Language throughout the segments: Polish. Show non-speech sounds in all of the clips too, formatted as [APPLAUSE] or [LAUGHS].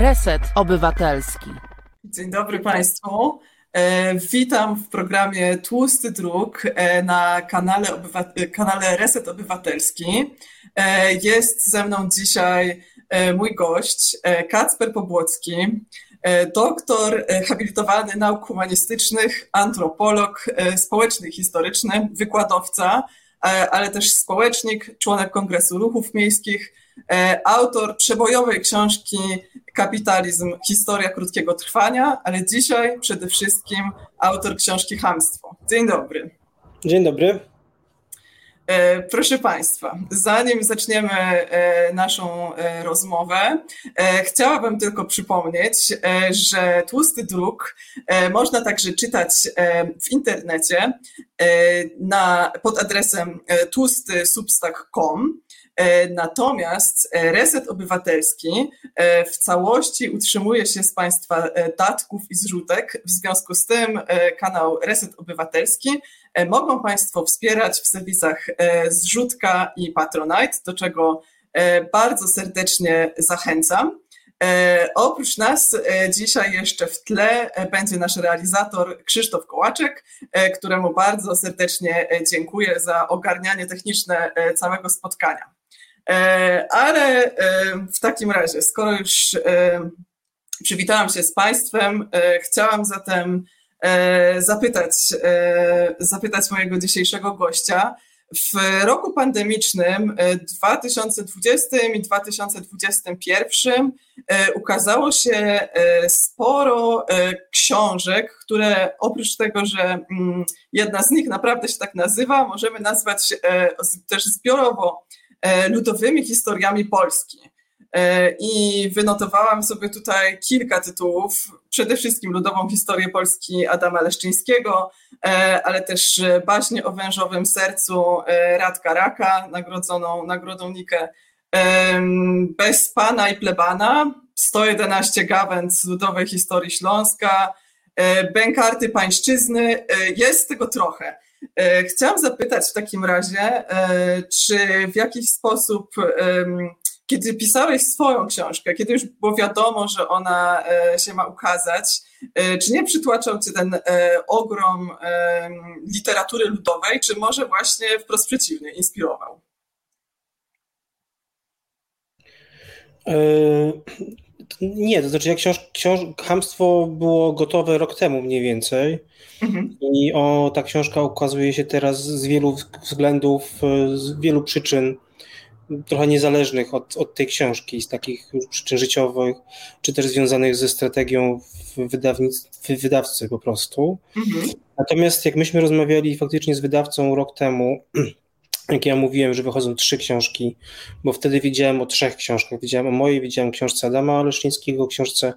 Reset Obywatelski. Dzień dobry Państwu. E, witam w programie Tłusty Druk e, na kanale, kanale Reset Obywatelski. E, jest ze mną dzisiaj mój gość Kacper Pobłocki, doktor habilitowany nauk humanistycznych, antropolog społeczny historyczny, wykładowca, ale też społecznik, członek Kongresu Ruchów Miejskich, E, autor przebojowej książki Kapitalizm Historia krótkiego trwania, ale dzisiaj przede wszystkim autor książki Hamstwo. Dzień dobry. Dzień dobry. E, proszę Państwa, zanim zaczniemy e, naszą rozmowę, chciałabym tylko przypomnieć, że tłusty druk można także czytać w internecie na, pod adresem tłustysubstack.com. E, natomiast e, Reset Obywatelski e, w całości utrzymuje się z Państwa datków i zrzutek. W związku z tym kanał Reset Obywatelski mogą Państwo wspierać w serwisach zrzutka i Patronite, do czego bardzo serdecznie zachęcam. oprócz nas dzisiaj jeszcze w tle będzie nasz realizator Krzysztof Kołaczek, któremu bardzo serdecznie dziękuję za ogarnianie techniczne całego spotkania. E, ale e, w takim razie, skoro już e, przywitałam się z Państwem, chciałam zatem zapytać, zapytać mojego dzisiejszego gościa. W roku pandemicznym 2020 i 2021 ukazało się sporo książek, które oprócz tego, że mm, jedna z nich naprawdę się tak nazywa, możemy nazwać też zbiorowo ludowymi historiami Polski. E, I wynotowałam sobie tutaj kilka tytułów, przede wszystkim ludową historię Polski Adama Leszczyńskiego, e, ale też baśnie o wężowym sercu Radka Raka, nagrodzoną nagrodą Nikę Bez Pana i Plebana, 111 gawęd z ludowej historii Śląska, Bękarty Pańszczyzny, jest tego trochę. E, chciałam zapytać w takim razie, e, czy w jakiś sposób, kiedy pisałeś swoją książkę, kiedy już było wiadomo, że ona e, się ma ukazać, czy nie przytłaczał cię ten ogrom literatury ludowej, czy może właśnie wprost przeciwnie, inspirował? Nie, to znaczy jak książ, książ, Hamstwo było gotowe rok temu mniej więcej mhm. i o, ta książka ukazuje się teraz z wielu względów, z wielu przyczyn trochę niezależnych od, od tej książki, z takich przyczyn życiowych, czy też związanych ze strategią w wydawcy po prostu. Mhm. Natomiast jak myśmy rozmawiali faktycznie z wydawcą rok temu, [CLEARS THROAT] jak ja mówiłem, że wychodzą trzy książki, bo wtedy wiedziałem o trzech książkach. Wiedziałem o mojej, wiedziałem o książce Adama Leszczyńskiego, książce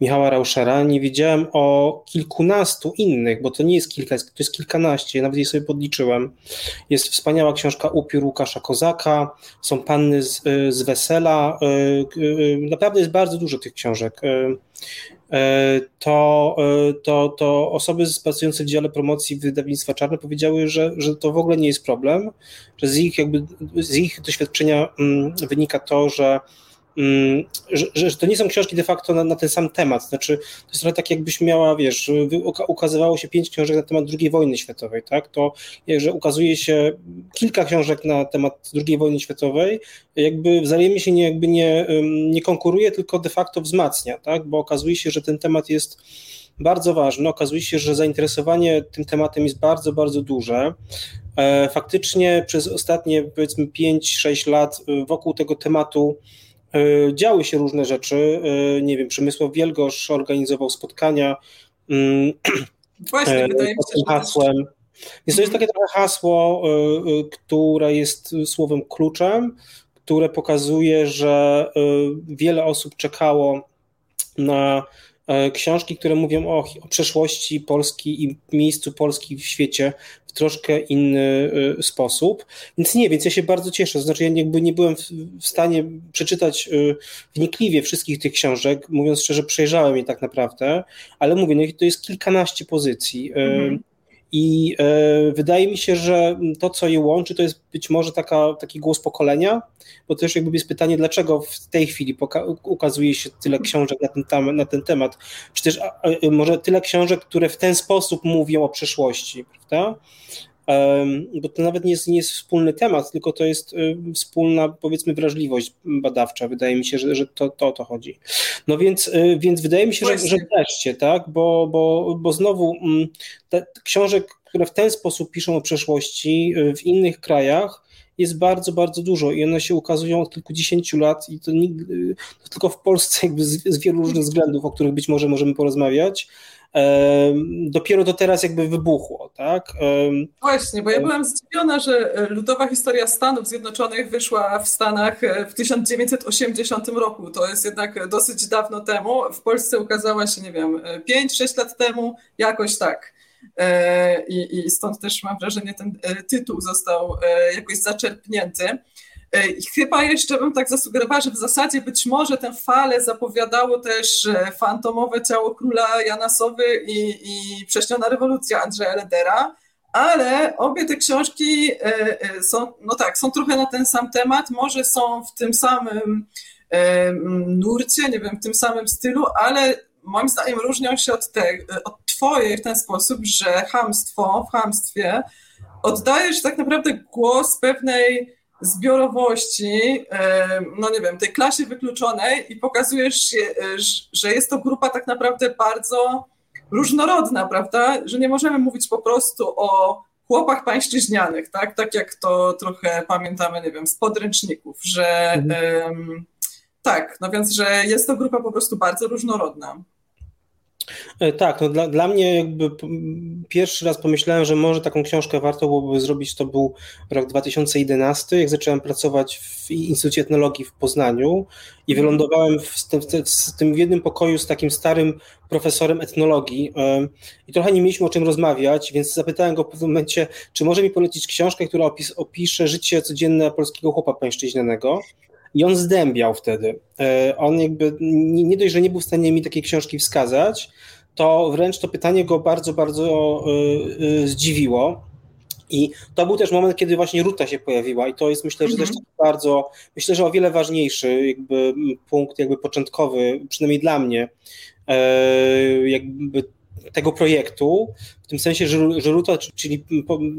Michała Rauszera. Nie wiedziałem o kilkunastu innych, bo to nie jest kilka, to jest kilkanaście, ja nawet je sobie podliczyłem. Jest wspaniała książka Upiór Łukasza Kozaka, są panny z, z Wesela. Y, y, y, naprawdę jest bardzo dużo tych książek. To, to, to osoby pracujące w dziale promocji wydawnictwa Czarne powiedziały, że, że to w ogóle nie jest problem, że z ich, jakby, z ich doświadczenia mm, wynika to, że że, że, to nie są książki de facto na, na, ten sam temat. Znaczy, to jest trochę tak, jakbyś miała, wiesz, ukazywało się pięć książek na temat II wojny światowej, tak? To, że ukazuje się kilka książek na temat II wojny światowej, jakby wzajemnie się nie, jakby nie, nie konkuruje, tylko de facto wzmacnia, tak? Bo okazuje się, że ten temat jest bardzo ważny. Okazuje się, że zainteresowanie tym tematem jest bardzo, bardzo duże. E, faktycznie przez ostatnie powiedzmy 5-6 lat e, wokół tego tematu działy się różne rzeczy. E, nie wiem, Przemysław Wielgosz organizował spotkania. Mm, [CLEARS THROAT] Właśnie, e, wydaje mi się, hasłem. Więc to jest takie trochę hasło, które jest słowem kluczem, które pokazuje, że wiele osób czekało na książki, które mówią o, o przeszłości Polski i miejscu Polski w świecie troszkę inny y, sposób. Więc nie, więc ja się bardzo cieszę. Znaczy, ja jakby nie byłem w stanie przeczytać y, wnikliwie wszystkich tych książek. Mówiąc szczerze, przejrzałem je tak naprawdę, ale mówię, no to jest kilkanaście pozycji. Y, mhm. I e, wydaje mi się, że to, co je łączy, to jest być może taka, taki głos pokolenia, bo też jakby jest pytanie, dlaczego w tej chwili ukazuje się tyle książek na ten, tam, na ten temat, czy też a, a, może tyle książek, które w ten sposób mówią o przeszłości, prawda? Bo to nawet nie jest, nie jest wspólny temat, tylko to jest y, wspólna, powiedzmy, wrażliwość badawcza. Wydaje mi się, że, że to, to o to chodzi. No więc, y, więc wydaje mi się, że, że wreszcie, tak, bo, bo, bo znowu mm, te książek, które w ten sposób piszą o przeszłości y, w innych krajach, jest bardzo, bardzo dużo i one się ukazują od kilkudziesięciu lat i to, nigdy, to tylko w Polsce jakby z, z wielu różnych względów, o których być może możemy porozmawiać, dopiero to teraz jakby wybuchło, tak? Właśnie, bo ja byłam zdziwiona, że e, Ludowa Historia Stanów Zjednoczonych wyszła w Stanach e, w 1980 roku. To jest jednak dosyć dawno temu. W Polsce ukazała się, nie wiem, 5-6 lat temu, jakoś tak. E, I, I stąd też mam wrażenie, ten tytuł został jakoś zaczerpnięty. E, I chyba jeszcze bym tak zasugerowała, że w zasadzie być może tę falę zapowiadało też e, fantomowe ciało króla Janasowy i, i prześniona rewolucja Andrzeja Ledera, ale obie te książki e, są, no tak, są trochę na ten sam temat, może są w tym samym nurcie, nie wiem, w tym samym stylu, ale moim zdaniem różnią się od, te, od twojej w ten sposób, że hamstwo w hamstwie oddajesz tak naprawdę głos pewnej zbiorowości, no nie wiem, tej klasie wykluczonej i pokazujesz, e, że jest to grupa tak naprawdę bardzo różnorodna, prawda? Że nie możemy mówić po prostu o chłopach pańszczyźnianych, tak? Tak jak to trochę pamiętamy, nie wiem, z podręczników, że mhm. tak, no więc, że jest to grupa po prostu bardzo różnorodna. E, tak, no dla, dla mnie jakby pierwszy raz pomyślałem, że może taką książkę warto byłoby zrobić, to był rok 2011, jak zacząłem pracować w Instytucie Etnologii w Poznaniu i mhm. wylądowałem w, tym, w tym jednym pokoju z takim starym profesorem etnologii e, i trochę nie mieliśmy o czym rozmawiać, więc zapytałem go w pewnym momencie, czy może mi polecić książkę, która opis, opisze życie codzienne polskiego chłopa pańszczyźnianego. I on zdębiał wtedy. E, on jakby nie dość, że nie był w stanie mi takiej książki wskazać, to wręcz to pytanie go bardzo, bardzo e, e, zdziwiło. I to był też moment, kiedy właśnie Ruta się pojawiła i to jest myślę, że mhm. też bardzo, myślę, że o wiele ważniejszy jakby punkt jakby początkowy, przynajmniej dla mnie, jakby tego projektu, w tym sensie, że, że Ruta, czyli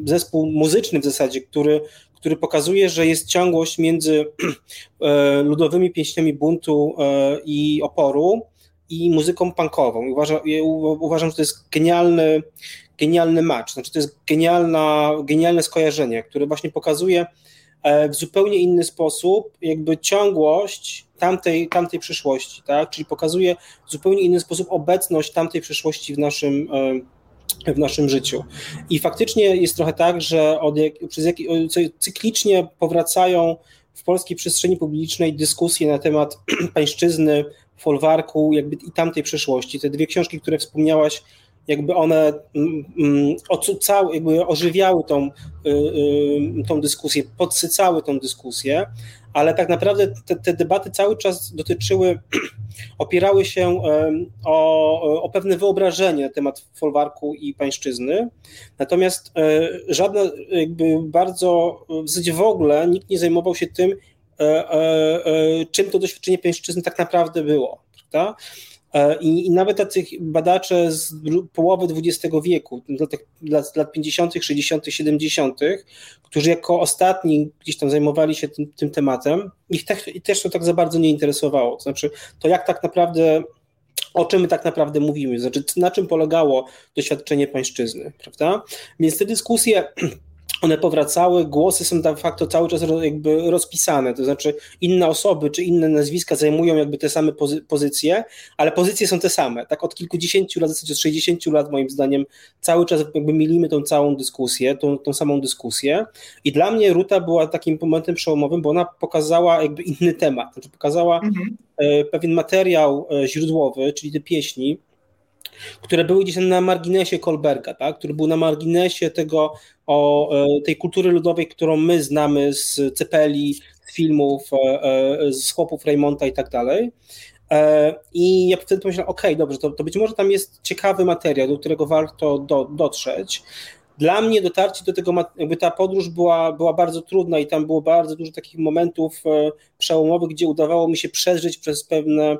zespół muzyczny w zasadzie, który który pokazuje, że jest ciągłość między [CLEARS THROAT] e, ludowymi pieśniami buntu e, i oporu i muzyką punkową. Uważam, że to jest genialny, genialny match. Znaczy, to jest genialna, genialne skojarzenie, które właśnie pokazuje e, w zupełnie inny sposób jakby ciągłość tamtej, tamtej przyszłości, tak? Czyli pokazuje w zupełnie inny sposób obecność tamtej przyszłości w naszym w naszym życiu. I faktycznie jest trochę tak, że od jak, przez jak, cyklicznie powracają w polskiej przestrzeni publicznej dyskusje na temat [CLEARS THROAT] pańszczyzny, folwarku jakby i tamtej przeszłości. Te dwie książki, które wspomniałaś, jakby one mm, mm, ocucały, jakby ożywiały tą, y, y, tą dyskusję, podsycały tą dyskusję, ale tak naprawdę te, te debaty cały czas dotyczyły, [CLEARS THROAT] opierały się o, o pewne wyobrażenie na temat folwarku i pańszczyzny, natomiast e, żadne jakby bardzo, w zasadzie w ogóle nikt nie zajmował się tym, e, e, czym to doświadczenie pańszczyzny tak naprawdę było. Prawda? E, I, I, nawet tacy badacze z połowy XX wieku, lat, lat 50., 60., 70., którzy jako ostatni gdzieś tam zajmowali się tym, tym tematem, ich te, też to tak za bardzo nie interesowało. To znaczy, to jak tak naprawdę o czym my tak naprawdę mówimy, znaczy na czym polegało doświadczenie pańszczyzny, prawda? Więc te dyskusje [CLEARS THROAT] one powracały, głosy są de facto cały czas jakby rozpisane, to znaczy inne osoby czy inne nazwiska zajmują jakby te same pozy pozycje, ale pozycje są te same, tak od kilkudziesięciu lat, w zasadzie od 60 lat moim zdaniem cały czas jakby milimy tą całą dyskusję, tą, tą samą dyskusję i dla mnie Ruta była takim momentem przełomowym, bo ona pokazała jakby inny temat, znaczy pokazała mhm. E, pewien materiał e, źródłowy, czyli te pieśni, które były gdzieś na marginesie Kolberga, tak? który był na marginesie tego, o e, tej kultury ludowej, którą my znamy z cepeli, z filmów, e, e, z chłopów Raymonta i tak dalej. I ja wtedy pomyślałem, okej, okay, dobrze, to, to być może tam jest ciekawy materiał, do którego warto do, dotrzeć. dla mnie dotarcie do tego, jakby ta podróż była, była bardzo trudna i tam było bardzo dużo takich momentów przełomowych, gdzie udawało mi się przeżyć przez pewne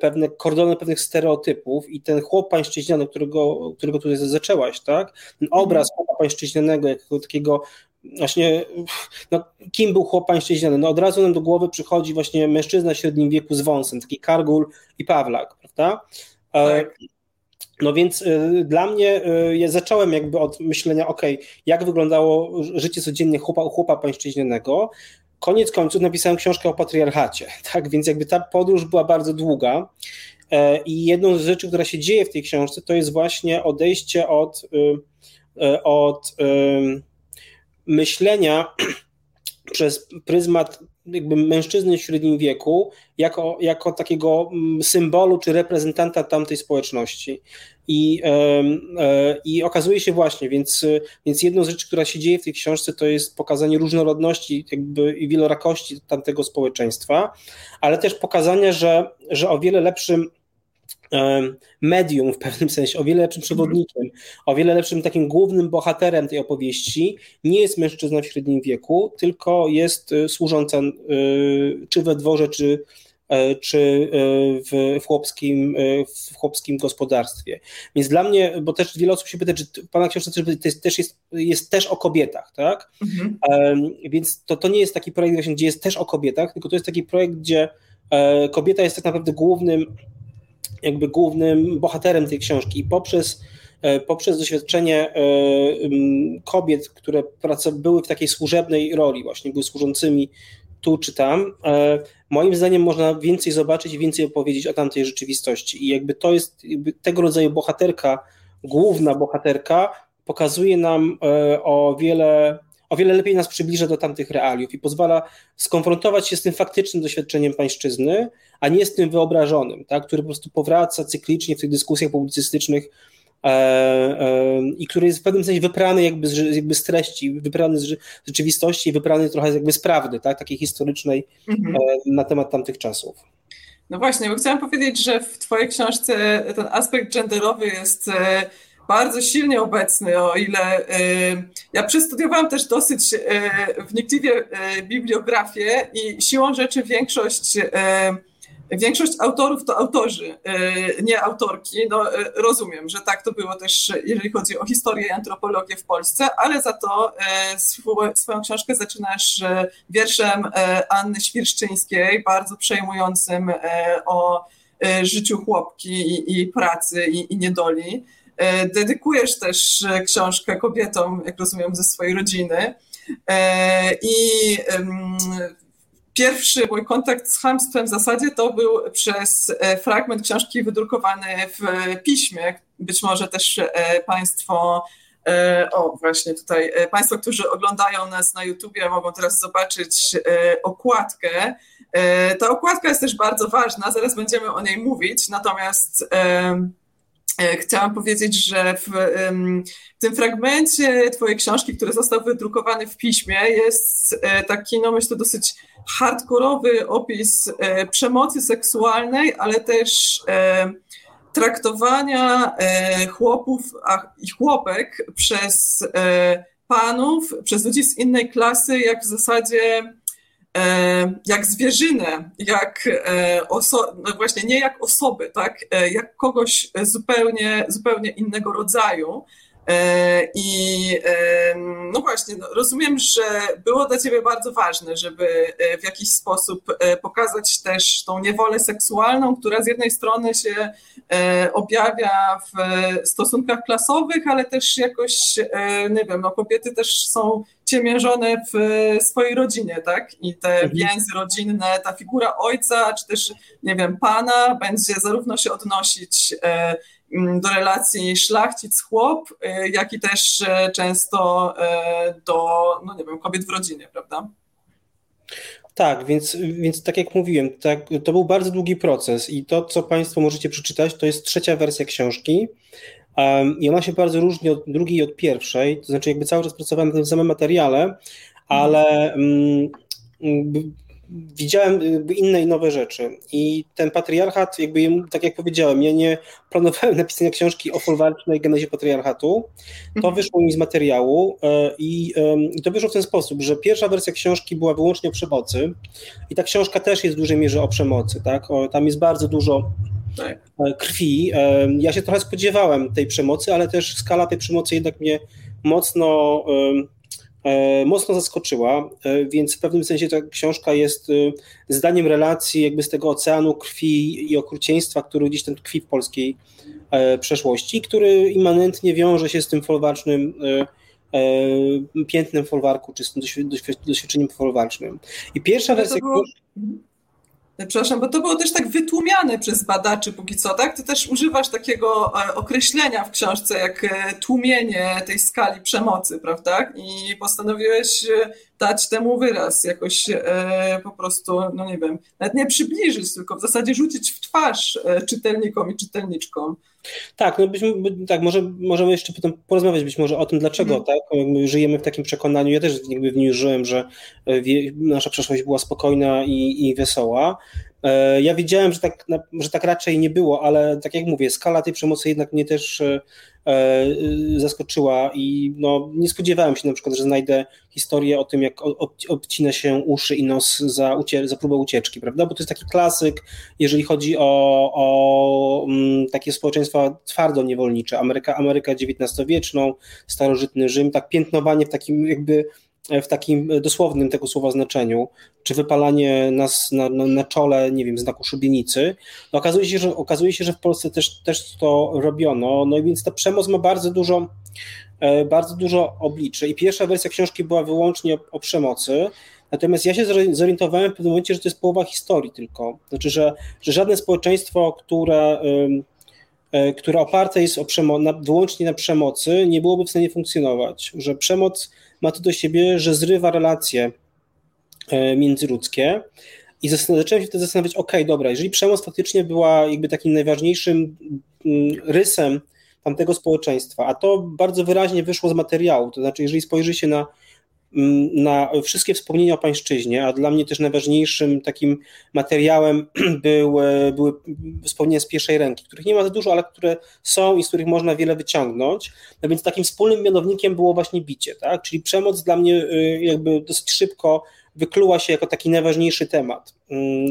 pewne kordony pewnych stereotypów i ten chłop pańszczyźniany, którego, którego tutaj zaczęłaś, tak? Ten obraz mhm. chłopa pańszczyźnianego, jako takiego właśnie, no, kim był chłop pańszczyźniany? No od razu nam do głowy przychodzi właśnie mężczyzna w średnim wieku z wąsem, taki Kargul i Pawlak, prawda? Tak. No więc y, dla mnie y, ja zacząłem jakby od myślenia, ok, jak wyglądało życie codziennie chłopa, chłopa pańszczyźnianego. Koniec końców napisałem książkę o patriarchacie, [LAUGHS] tak, więc jakby ta podróż była bardzo długa. E, i jedną z rzeczy, która się dzieje w tej książce, to jest właśnie odejście od, y, e, od myślenia [CLEARS THROAT] przez pryzmat jakby mężczyzny w średnim wieku jako, jako takiego mm, symbolu czy reprezentanta tamtej społeczności. I, e, I okazuje się właśnie, więc, więc jedną z rzeczy, która się dzieje w tej książce, to jest pokazanie różnorodności jakby i wielorakości tamtego społeczeństwa, ale też pokazanie, że, że o wiele lepszym medium w pewnym sensie, o wiele lepszym przewodnikiem, o wiele lepszym takim głównym bohaterem tej opowieści nie jest mężczyzna w średnim wieku, tylko jest y, służąca y, czy we dworze, czy, e, czy e, w, chłopskim, e, w chłopskim gospodarstwie. Więc dla mnie, bo też wiele osób się pyta, czy Pana książka też jest, jest też o kobietach, tak? Mhm. Więc to, to nie jest taki projekt, gdzie jest też o kobietach, tylko to jest taki projekt, gdzie kobieta jest tak naprawdę głównym jakby głównym bohaterem tej książki i poprzez, e, poprzez doświadczenie e, kobiet, które były w takiej służebnej roli, właśnie były służącymi tu czy tam, e, moim zdaniem można więcej zobaczyć i więcej opowiedzieć o tamtej rzeczywistości. I jakby to jest jakby tego rodzaju bohaterka, główna bohaterka, pokazuje nam o wiele o wiele lepiej nas przybliża do tamtych realiów i pozwala skonfrontować się z tym faktycznym doświadczeniem pańszczyzny, a nie z tym wyobrażonym, tak, który po prostu powraca cyklicznie w tych dyskusjach publicystycznych e, e, i który jest w pewnym sensie wyprany jakby z, jakby z treści, wyprany z rzeczywistości, wyprany trochę jakby z prawdy, tak, takiej historycznej mhm. e, na temat tamtych czasów. No właśnie, bo chciałam powiedzieć, że w Twojej książce ten aspekt genderowy jest e, bardzo silnie obecny, o ile y, ja przestudiowałam też dosyć y, wnikliwie y, bibliografię i siłą rzeczy większość Większość autorów to autorzy, nie autorki. No, rozumiem, że tak to było też, jeżeli chodzi o historię i antropologię w Polsce, ale za to swoją książkę zaczynasz wierszem Anny Świerszczyńskiej, bardzo przejmującym o życiu chłopki i, pracy i, i niedoli. E, dedykujesz też e, książkę kobietom, jak rozumiem, ze swojej rodziny. E, I pierwszy mój kontakt z hamstwem w zasadzie to był przez fragment książki wydrukowany w piśmie. Być może też Państwo o, właśnie tutaj. Państwo, którzy oglądają nas na YouTubie, mogą teraz zobaczyć okładkę. Ta okładka jest też bardzo ważna, zaraz będziemy o niej mówić, natomiast chciałam powiedzieć, że w, tym fragmencie Twojej książki, który został wydrukowany w piśmie, jest e, taki, no myślę, dosyć hardkorowy opis e, przemocy seksualnej, ale też traktowania chłopów i chłopek przez panów, przez ludzi z innej klasy, jak w zasadzie E, jak zwierzynę, jak e, oso- no właśnie nie jak osoby, tak, e, jak kogoś zupełnie, zupełnie innego rodzaju. I no właśnie, no rozumiem, że było dla Ciebie bardzo ważne, żeby w jakiś sposób pokazać też tą niewolę seksualną, która z jednej strony się objawia w stosunkach klasowych, ale też jakoś, nie wiem, no kobiety też są ciemiężone w swojej rodzinie, tak? I te mhm. więzy rodzinne, ta figura ojca, czy też, nie wiem, pana będzie zarówno się odnosić e, do relacji szlachcic-chłop, e, jak i też e, często do, no nie wiem, kobiet w rodzinie, prawda? Tak, więc, więc tak jak mówiłem, tak, to był bardzo długi proces i to, co Państwo możecie przeczytać, to jest trzecia wersja książki. I ona się bardzo różni od drugiej i od pierwszej, to znaczy jakby cały czas pracowałem na tym samym materiale, ale mm, widziałem inne i nowe rzeczy. I ten patriarchat, jakby, tak jak powiedziałem, ja nie planowałem [LAUGHS] napisania książki o folwarcznej genezie patriarchatu. To mhm. wyszło mi z materiału i, i to wyszło w ten sposób, że pierwsza wersja książki była wyłącznie o przemocy i ta książka też jest w dużej mierze o przemocy. Tak? O, tam jest bardzo dużo. Krwi. Ja się trochę spodziewałem tej przemocy, ale też skala tej przemocy jednak mnie mocno, e, mocno zaskoczyła, e, więc w pewnym sensie ta książka jest e, zdaniem relacji jakby z tego oceanu krwi i okrucieństwa, który gdzieś tam tkwi w polskiej przeszłości, który immanentnie wiąże się z tym folwarcznym piętnem folwarku, czy z tym doświadczeniem folwarcznym. I pierwsza wersja... Było... Przepraszam, bo to było też tak wytłumiane przez badaczy póki co, tak? Ty też używasz takiego e, określenia w książce jak e, tłumienie tej skali przemocy, prawda? I postanowiłeś e, dać temu wyraz, jakoś po prostu, no nie wiem, nawet nie przybliżyć, tylko w zasadzie rzucić w twarz czytelnikom i czytelniczkom. Tak, no byśmy, tak może, możemy jeszcze potem porozmawiać być może o tym, dlaczego mm. tak, my żyjemy w takim przekonaniu, ja też jakby w niej żyłem, że e, nasza przeszłość była spokojna i, i wesoła. E, ja wiedziałem, że tak, że tak raczej nie było, ale tak jak mówię, skala tej przemocy jednak mnie też e, E, zaskoczyła i no, nie spodziewałem się na przykład, że znajdę historię o tym, jak obcina się uszy i nos za, ucie za próbę ucieczki, prawda? Bo to jest taki klasyk, jeżeli chodzi o, o mm, takie społeczeństwa twardo niewolnicze, Ameryka, Ameryka XIX-wieczną, starożytny Rzym, tak piętnowanie w takim jakby w takim dosłownym tego słowa znaczeniu, czy wypalanie nas na, na, na, czole, nie wiem, znaku szubienicy, no okazuje się, że, okazuje się, że w Polsce też, też to robiono, no i więc ta przemoc ma bardzo dużo, e, bardzo dużo obliczy i pierwsza wersja książki była wyłącznie o, o przemocy, Natomiast ja się zorientowałem w pewnym momencie, że to jest połowa historii tylko. Znaczy, że, że żadne społeczeństwo, które, e, które oparte jest o przemo- na, wyłącznie na przemocy, nie byłoby w stanie funkcjonować. Że przemoc ma to do siebie, że zrywa relacje e, międzyludzkie. I zacząłem się wtedy zastanawiać, ok, dobra, jeżeli przemoc faktycznie była jakby takim najważniejszym mm, rysem tamtego społeczeństwa, a to bardzo wyraźnie wyszło z materiału, to znaczy jeżeli spojrzy się na na wszystkie wspomnienia o pańszczyźnie, a dla mnie też najważniejszym takim materiałem [CLEARS THROAT] były, były wspomnienia z pierwszej ręki, których nie ma za dużo, ale które są i z których można wiele wyciągnąć. No więc takim wspólnym mianownikiem było właśnie bicie, tak? czyli przemoc dla mnie y, jakby dosyć szybko wykluła się jako taki najważniejszy temat,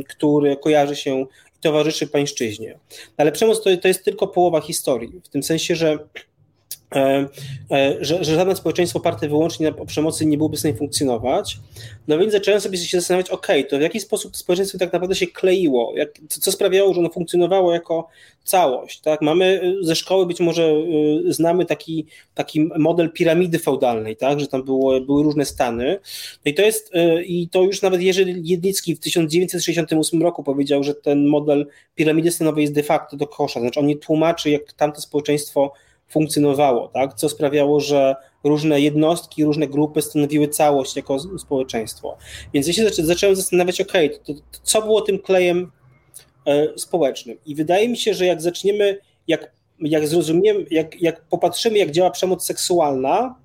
który kojarzy się i towarzyszy pańszczyźnie. Ale przemoc to, to jest tylko połowa historii, w tym sensie, że E, [CLEARS THROAT] e, że, że żadne społeczeństwo oparte wyłącznie na przemocy nie byłoby w stanie funkcjonować. No więc zacząłem sobie się zastanawiać, ok, to w jaki sposób to społeczeństwo tak naprawdę się kleiło, jak, co sprawiało, że ono funkcjonowało jako całość. Tak? Mamy y, ze szkoły być może znamy taki, taki model piramidy feudalnej, tak? że tam było, były różne stany. No i to jest, i to już nawet Jerzy Jedlicki w 1968 roku powiedział, że ten model piramidy stanowej jest de facto do kosza. Znaczy on nie tłumaczy, jak tamte społeczeństwo funkcjonowało, tak? co sprawiało, że różne jednostki, różne grupy stanowiły całość jako społeczeństwo. Więc ja się zacząłem zastanawiać, ok, to, to, co było tym klejem e, społecznym. I wydaje mi się, że jak zaczniemy, jak, jak zrozumiemy, jak, jak popatrzymy, jak działa przemoc seksualna,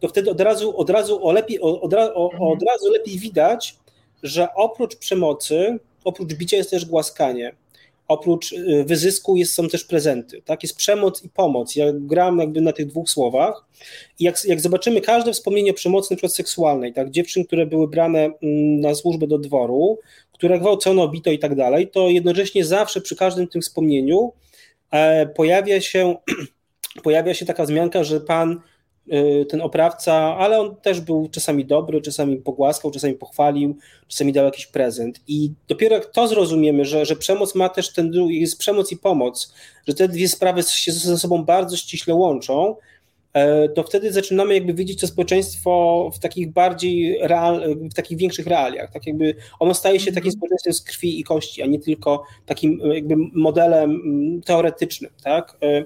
to wtedy od razu, od razu, o lepiej, od, o, od razu lepiej widać, że oprócz przemocy, oprócz bicia jest też głaskanie oprócz y, wyzysku jest, są też prezenty. Tak? Jest przemoc i pomoc. Ja gram jakby na tych dwóch słowach i jak, jak zobaczymy każde wspomnienie przemocy na przykład seksualnej, tak? dziewczyn, które były brane mm, na służbę do dworu, które gwałcono, bito i tak dalej, to jednocześnie zawsze przy każdym tym wspomnieniu e, pojawia się [CLEARS THROAT] pojawia się taka wzmianka, że pan ten oprawca, ale on też był czasami dobry, czasami pogłaskał, czasami pochwalił, czasami dał jakiś prezent. I dopiero jak to zrozumiemy, że, że przemoc ma też ten drugi, jest przemoc i pomoc, że te dwie sprawy się ze sobą bardzo ściśle łączą, to wtedy zaczynamy jakby widzieć to społeczeństwo w takich bardziej real, w takich większych realiach. Tak jakby ono staje się takim mhm. społeczeństwem z krwi i kości, a nie tylko takim jakby modelem mm, teoretycznym, tak? E,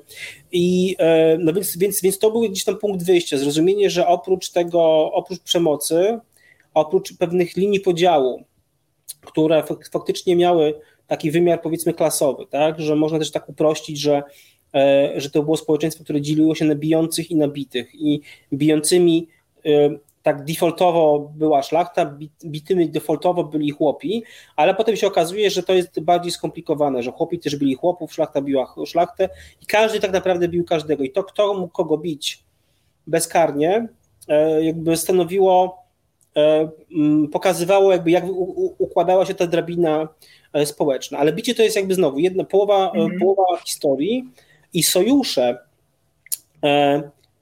I e, no więc, więc, więc to był gdzieś tam punkt wyjścia, zrozumienie, że oprócz tego, oprócz przemocy, oprócz pewnych linii podziału, które faktycznie miały taki wymiar powiedzmy klasowy, tak? Że można też tak uprościć, że że to było społeczeństwo, które dzieliło się na bijących i nabitych. I bijącymi e, tak defaultowo była szlachta, bitymi defaultowo byli chłopi, ale potem się okazuje, że to jest bardziej skomplikowane, że chłopi też byli chłopów, szlachta biła szlachtę i każdy tak naprawdę bił każdego. I to, kto mógł kogo bić bezkarnie, e, jakby stanowiło, e, pokazywało jakby jak układała się ta drabina e, społeczna, ale bicie to jest jakby znowu jedna połowa, mhm. połowa historii i sojusze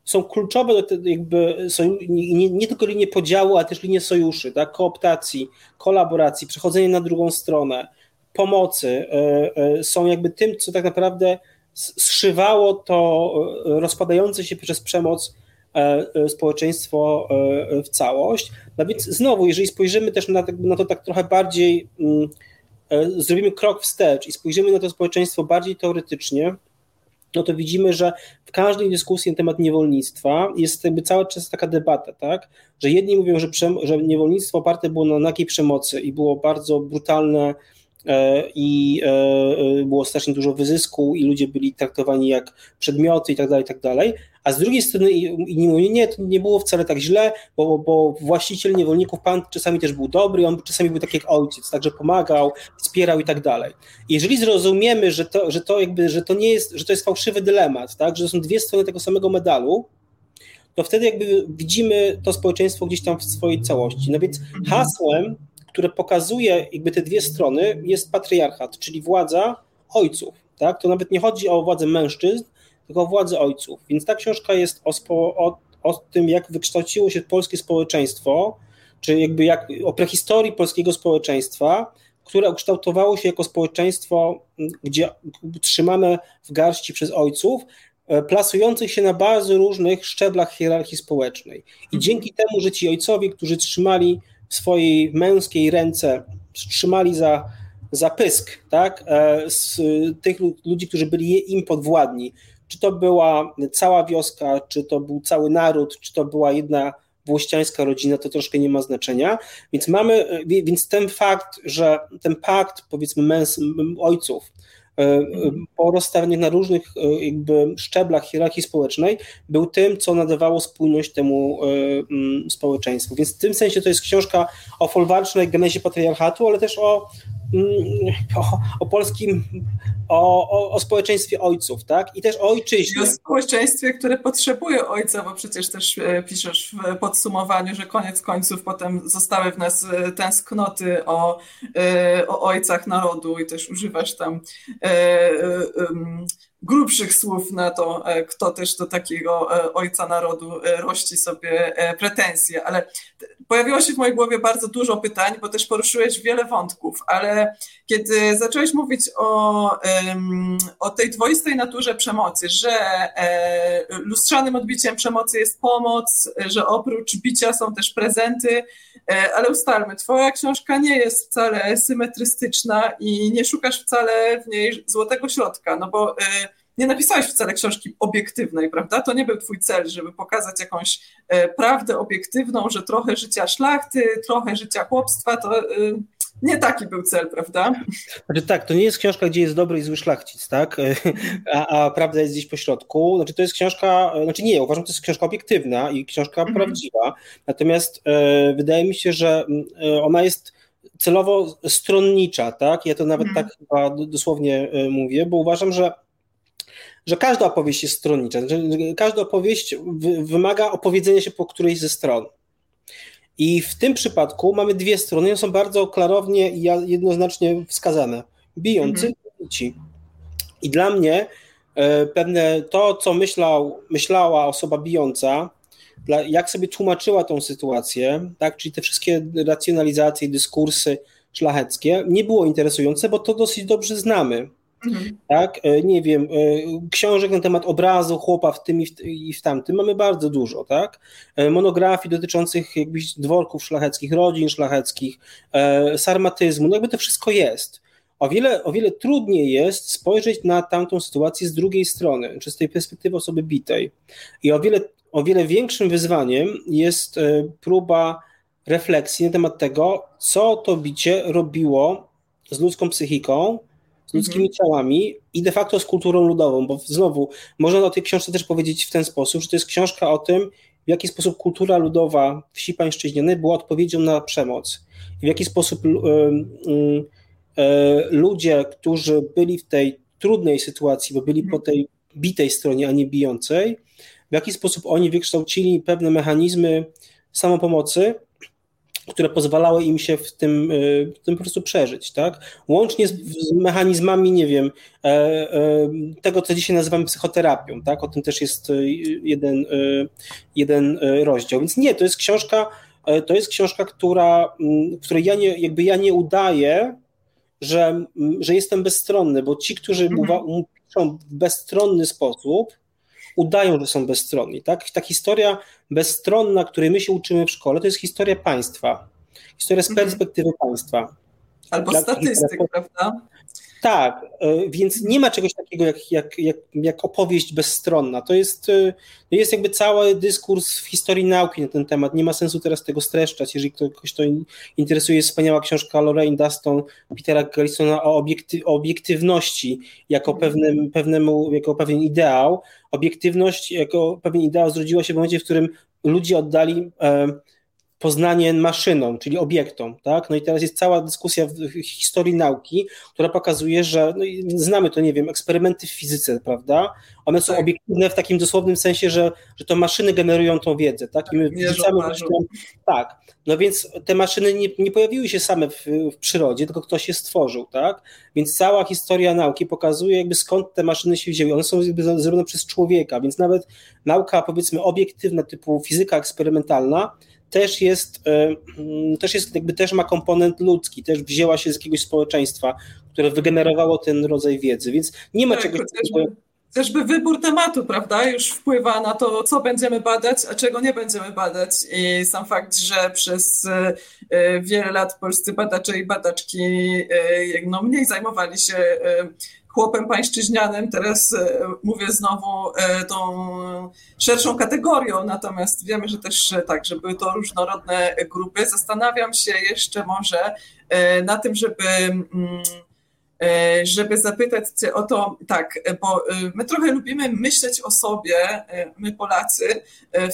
są kluczowe do tego, jakby nie, nie, tylko linie podziału, ale też linie sojuszy, tak? kooptacji, kolaboracji, przechodzenie na drugą stronę, pomocy są jakby tym, co tak naprawdę zszywało to rozpadające się przez przemoc E, e, społeczeństwo e, w całość. No więc znowu, jeżeli spojrzymy też na, na to tak trochę bardziej, mm, zrobimy krok wstecz i spojrzymy na to społeczeństwo bardziej teoretycznie, no to widzimy, że w każdej dyskusji na temat niewolnictwa jest jakby cały czas taka debata, tak? Że jedni mówią, że, że niewolnictwo oparte było na nagiej przemocy i było bardzo brutalne i było strasznie dużo wyzysku i ludzie byli traktowani jak przedmioty i tak dalej, i tak dalej, a z drugiej strony inni mówią, nie, to nie było wcale tak źle, bo, bo właściciel niewolników, pan czasami też był dobry, on czasami był tak jak ojciec, także pomagał, wspierał i tak dalej. Jeżeli zrozumiemy, że to, że to jakby, że to nie jest, że to jest fałszywy dylemat, tak, że to są dwie strony tego samego medalu, to wtedy jakby widzimy to społeczeństwo gdzieś tam w swojej całości. No więc hasłem, które pokazuje jakby te dwie strony jest patriarchat, czyli władza ojców. Tak? To nawet nie chodzi o władzę mężczyzn, tylko władzy ojców. Więc ta książka jest o, spo, o, o tym, jak wykształciło się polskie społeczeństwo, czy jakby jak, o prehistorii polskiego społeczeństwa, które ukształtowało się jako społeczeństwo, gdzie trzymane w garści przez ojców, e, plasujących się na bardzo różnych szczeblach hierarchii społecznej. I dzięki temu, że ci ojcowie, którzy trzymali w swojej męskiej ręce, trzymali za, za pysk tak, e, z tych ludzi, którzy byli im podwładni, czy to była cała wioska, czy to był cały naród, czy to była jedna włościańska rodzina, to troszkę nie ma znaczenia. Więc mamy, więc ten fakt, że ten pakt, powiedzmy, męs, ojców, e, po rozstawieniu na różnych e, jakby szczeblach hierarchii społecznej, był tym, co nadawało spójność temu e, społeczeństwu. Więc w tym sensie to jest książka o folwarcznej genezie patriarchatu, ale też o o, o polskim, o, o, o, społeczeństwie ojców, tak? I też o ojczyźnie. O społeczeństwie, które potrzebuje ojca, bo przecież też e, piszesz w podsumowaniu, że koniec końców potem zostały w nas e, tęsknoty o, e, o ojcach narodu i też używasz tam grubszych słów na to, kto też do takiego ojca narodu rości sobie pretensje, ale pojawiło się w mojej głowie bardzo dużo pytań, bo też poruszyłeś wiele wątków, ale kiedy zacząłeś mówić o, o tej dwoistej naturze przemocy, że lustrzanym odbiciem przemocy jest pomoc, że oprócz bicia są też prezenty, ale ustalmy, twoja książka nie jest wcale symetrystyczna i nie szukasz wcale w niej złotego środka, no bo nie napisałeś wcale książki obiektywnej, prawda? To nie był twój cel, żeby pokazać jakąś e, prawdę obiektywną, że trochę życia szlachty, trochę życia chłopstwa, to e, nie taki był cel, prawda? Znaczy tak, to nie jest książka, gdzie jest dobry i zły szlachcic, tak? A, a prawda jest gdzieś po środku. Znaczy to jest książka, znaczy nie, uważam, że to jest książka obiektywna i książka mhm. prawdziwa, natomiast e, wydaje mi się, że e, ona jest celowo stronnicza, tak? Ja to nawet mhm. tak chyba dosłownie e, mówię, bo uważam, że że każda opowieść jest stronnicza. Że każda opowieść wymaga opowiedzenia się po którejś ze stron. I w tym przypadku mamy dwie strony, one są bardzo klarownie i jednoznacznie wskazane. Bijący mhm. i I dla mnie e, pewne to, co myślał, myślała osoba bijąca, jak sobie tłumaczyła tą sytuację, tak, czyli te wszystkie racjonalizacje, dyskursy szlacheckie, nie było interesujące, bo to dosyć dobrze znamy. Mhm. Tak, e, nie wiem, e, książek na temat obrazu chłopa w tym i w, tamtym mamy bardzo dużo, tak? E, monografii dotyczących jakbyś dworków szlacheckich, rodzin szlacheckich, sarmatyzmu, no jakby to wszystko jest. O wiele, o wiele trudniej jest spojrzeć na tamtą sytuację z drugiej strony, czy z tej perspektywy osoby bitej. I o wiele, o wiele większym wyzwaniem jest próba refleksji na temat tego, co to bicie robiło z ludzką psychiką, ludzkimi ciałami i de facto z kulturą ludową, bo znowu można o tej książce też powiedzieć w ten sposób, że to jest książka o tym, w jaki sposób kultura ludowa wsi pańszczyźnianej była odpowiedzią na przemoc. W jaki sposób ludzie, którzy byli w tej trudnej sytuacji, bo byli po tej bitej stronie, a nie bijącej, w jaki sposób oni wykształcili pewne mechanizmy samopomocy, które pozwalały im się w tym, y, w tym po prostu przeżyć, tak? Łącznie z, z mechanizmami, nie wiem, e, e, tego, co dzisiaj nazywamy psychoterapią, tak? O tym też jest y, jeden, y, jeden rozdział. Więc nie, to jest książka, e, to jest książka, która, w której ja nie, jakby ja nie udaję, że, że jestem bezstronny, bo ci, którzy mhm. piszą w bezstronny sposób, udają, że są bezstronni. Tak? Ta historia bezstronna, której my się uczymy w szkole, to jest historia państwa. Historia z mhm. perspektywy mhm. państwa. Albo tak? statystyk, prawda? Tak, e, więc nie ma czegoś takiego jak, jak, jak, jak opowieść bezstronna. To jest, e, jest jakby cały dyskurs w historii nauki na ten temat. Nie ma sensu teraz tego streszczać. Jeżeli kogoś to interesuje, jest wspaniała książka Lorraine Duston, Petera Gallisona o, obiekty, o obiektywności jako, pewnym, pewnemu, jako pewien ideał. Obiektywność jako pewien ideał zrodziła się w momencie, w którym ludzie oddali e, poznanie maszyną, czyli obiektom. Tak? No i teraz jest cała dyskusja w historii nauki, która pokazuje, że no znamy to, nie wiem, eksperymenty w fizyce, prawda? One są tak. obiektywne w takim dosłownym sensie, że, że to maszyny generują tą wiedzę, tak? I my wrzucamy tak. No więc te maszyny nie, nie pojawiły się same w, w, przyrodzie, tylko ktoś je stworzył, tak? Więc cała historia nauki pokazuje jakby skąd te maszyny się wzięły. One są jakby zrobione przez człowieka, więc nawet nauka powiedzmy obiektywna typu fizyka eksperymentalna też jest, e, mm, też jest jakby też ma komponent ludzki, też wzięła się z jakiegoś społeczeństwa, które wygenerowało ten rodzaj wiedzy, więc nie ma tak, czegoś takiego. Chociażby wybór tematu, prawda, już wpływa na to, co będziemy badać, a czego nie będziemy badać. I sam fakt, że przez e, wiele lat polscy badacze i badaczki e, no, mniej zajmowali się chłopem pańszczyźnianym, teraz e, mówię znowu e, tą szerszą kategorią, natomiast wiemy, że też e, tak, że były to różnorodne grupy. Zastanawiam się jeszcze może na tym, żeby mm, żeby zapytać Cię o to, tak, bo my trochę lubimy myśleć o sobie, my Polacy,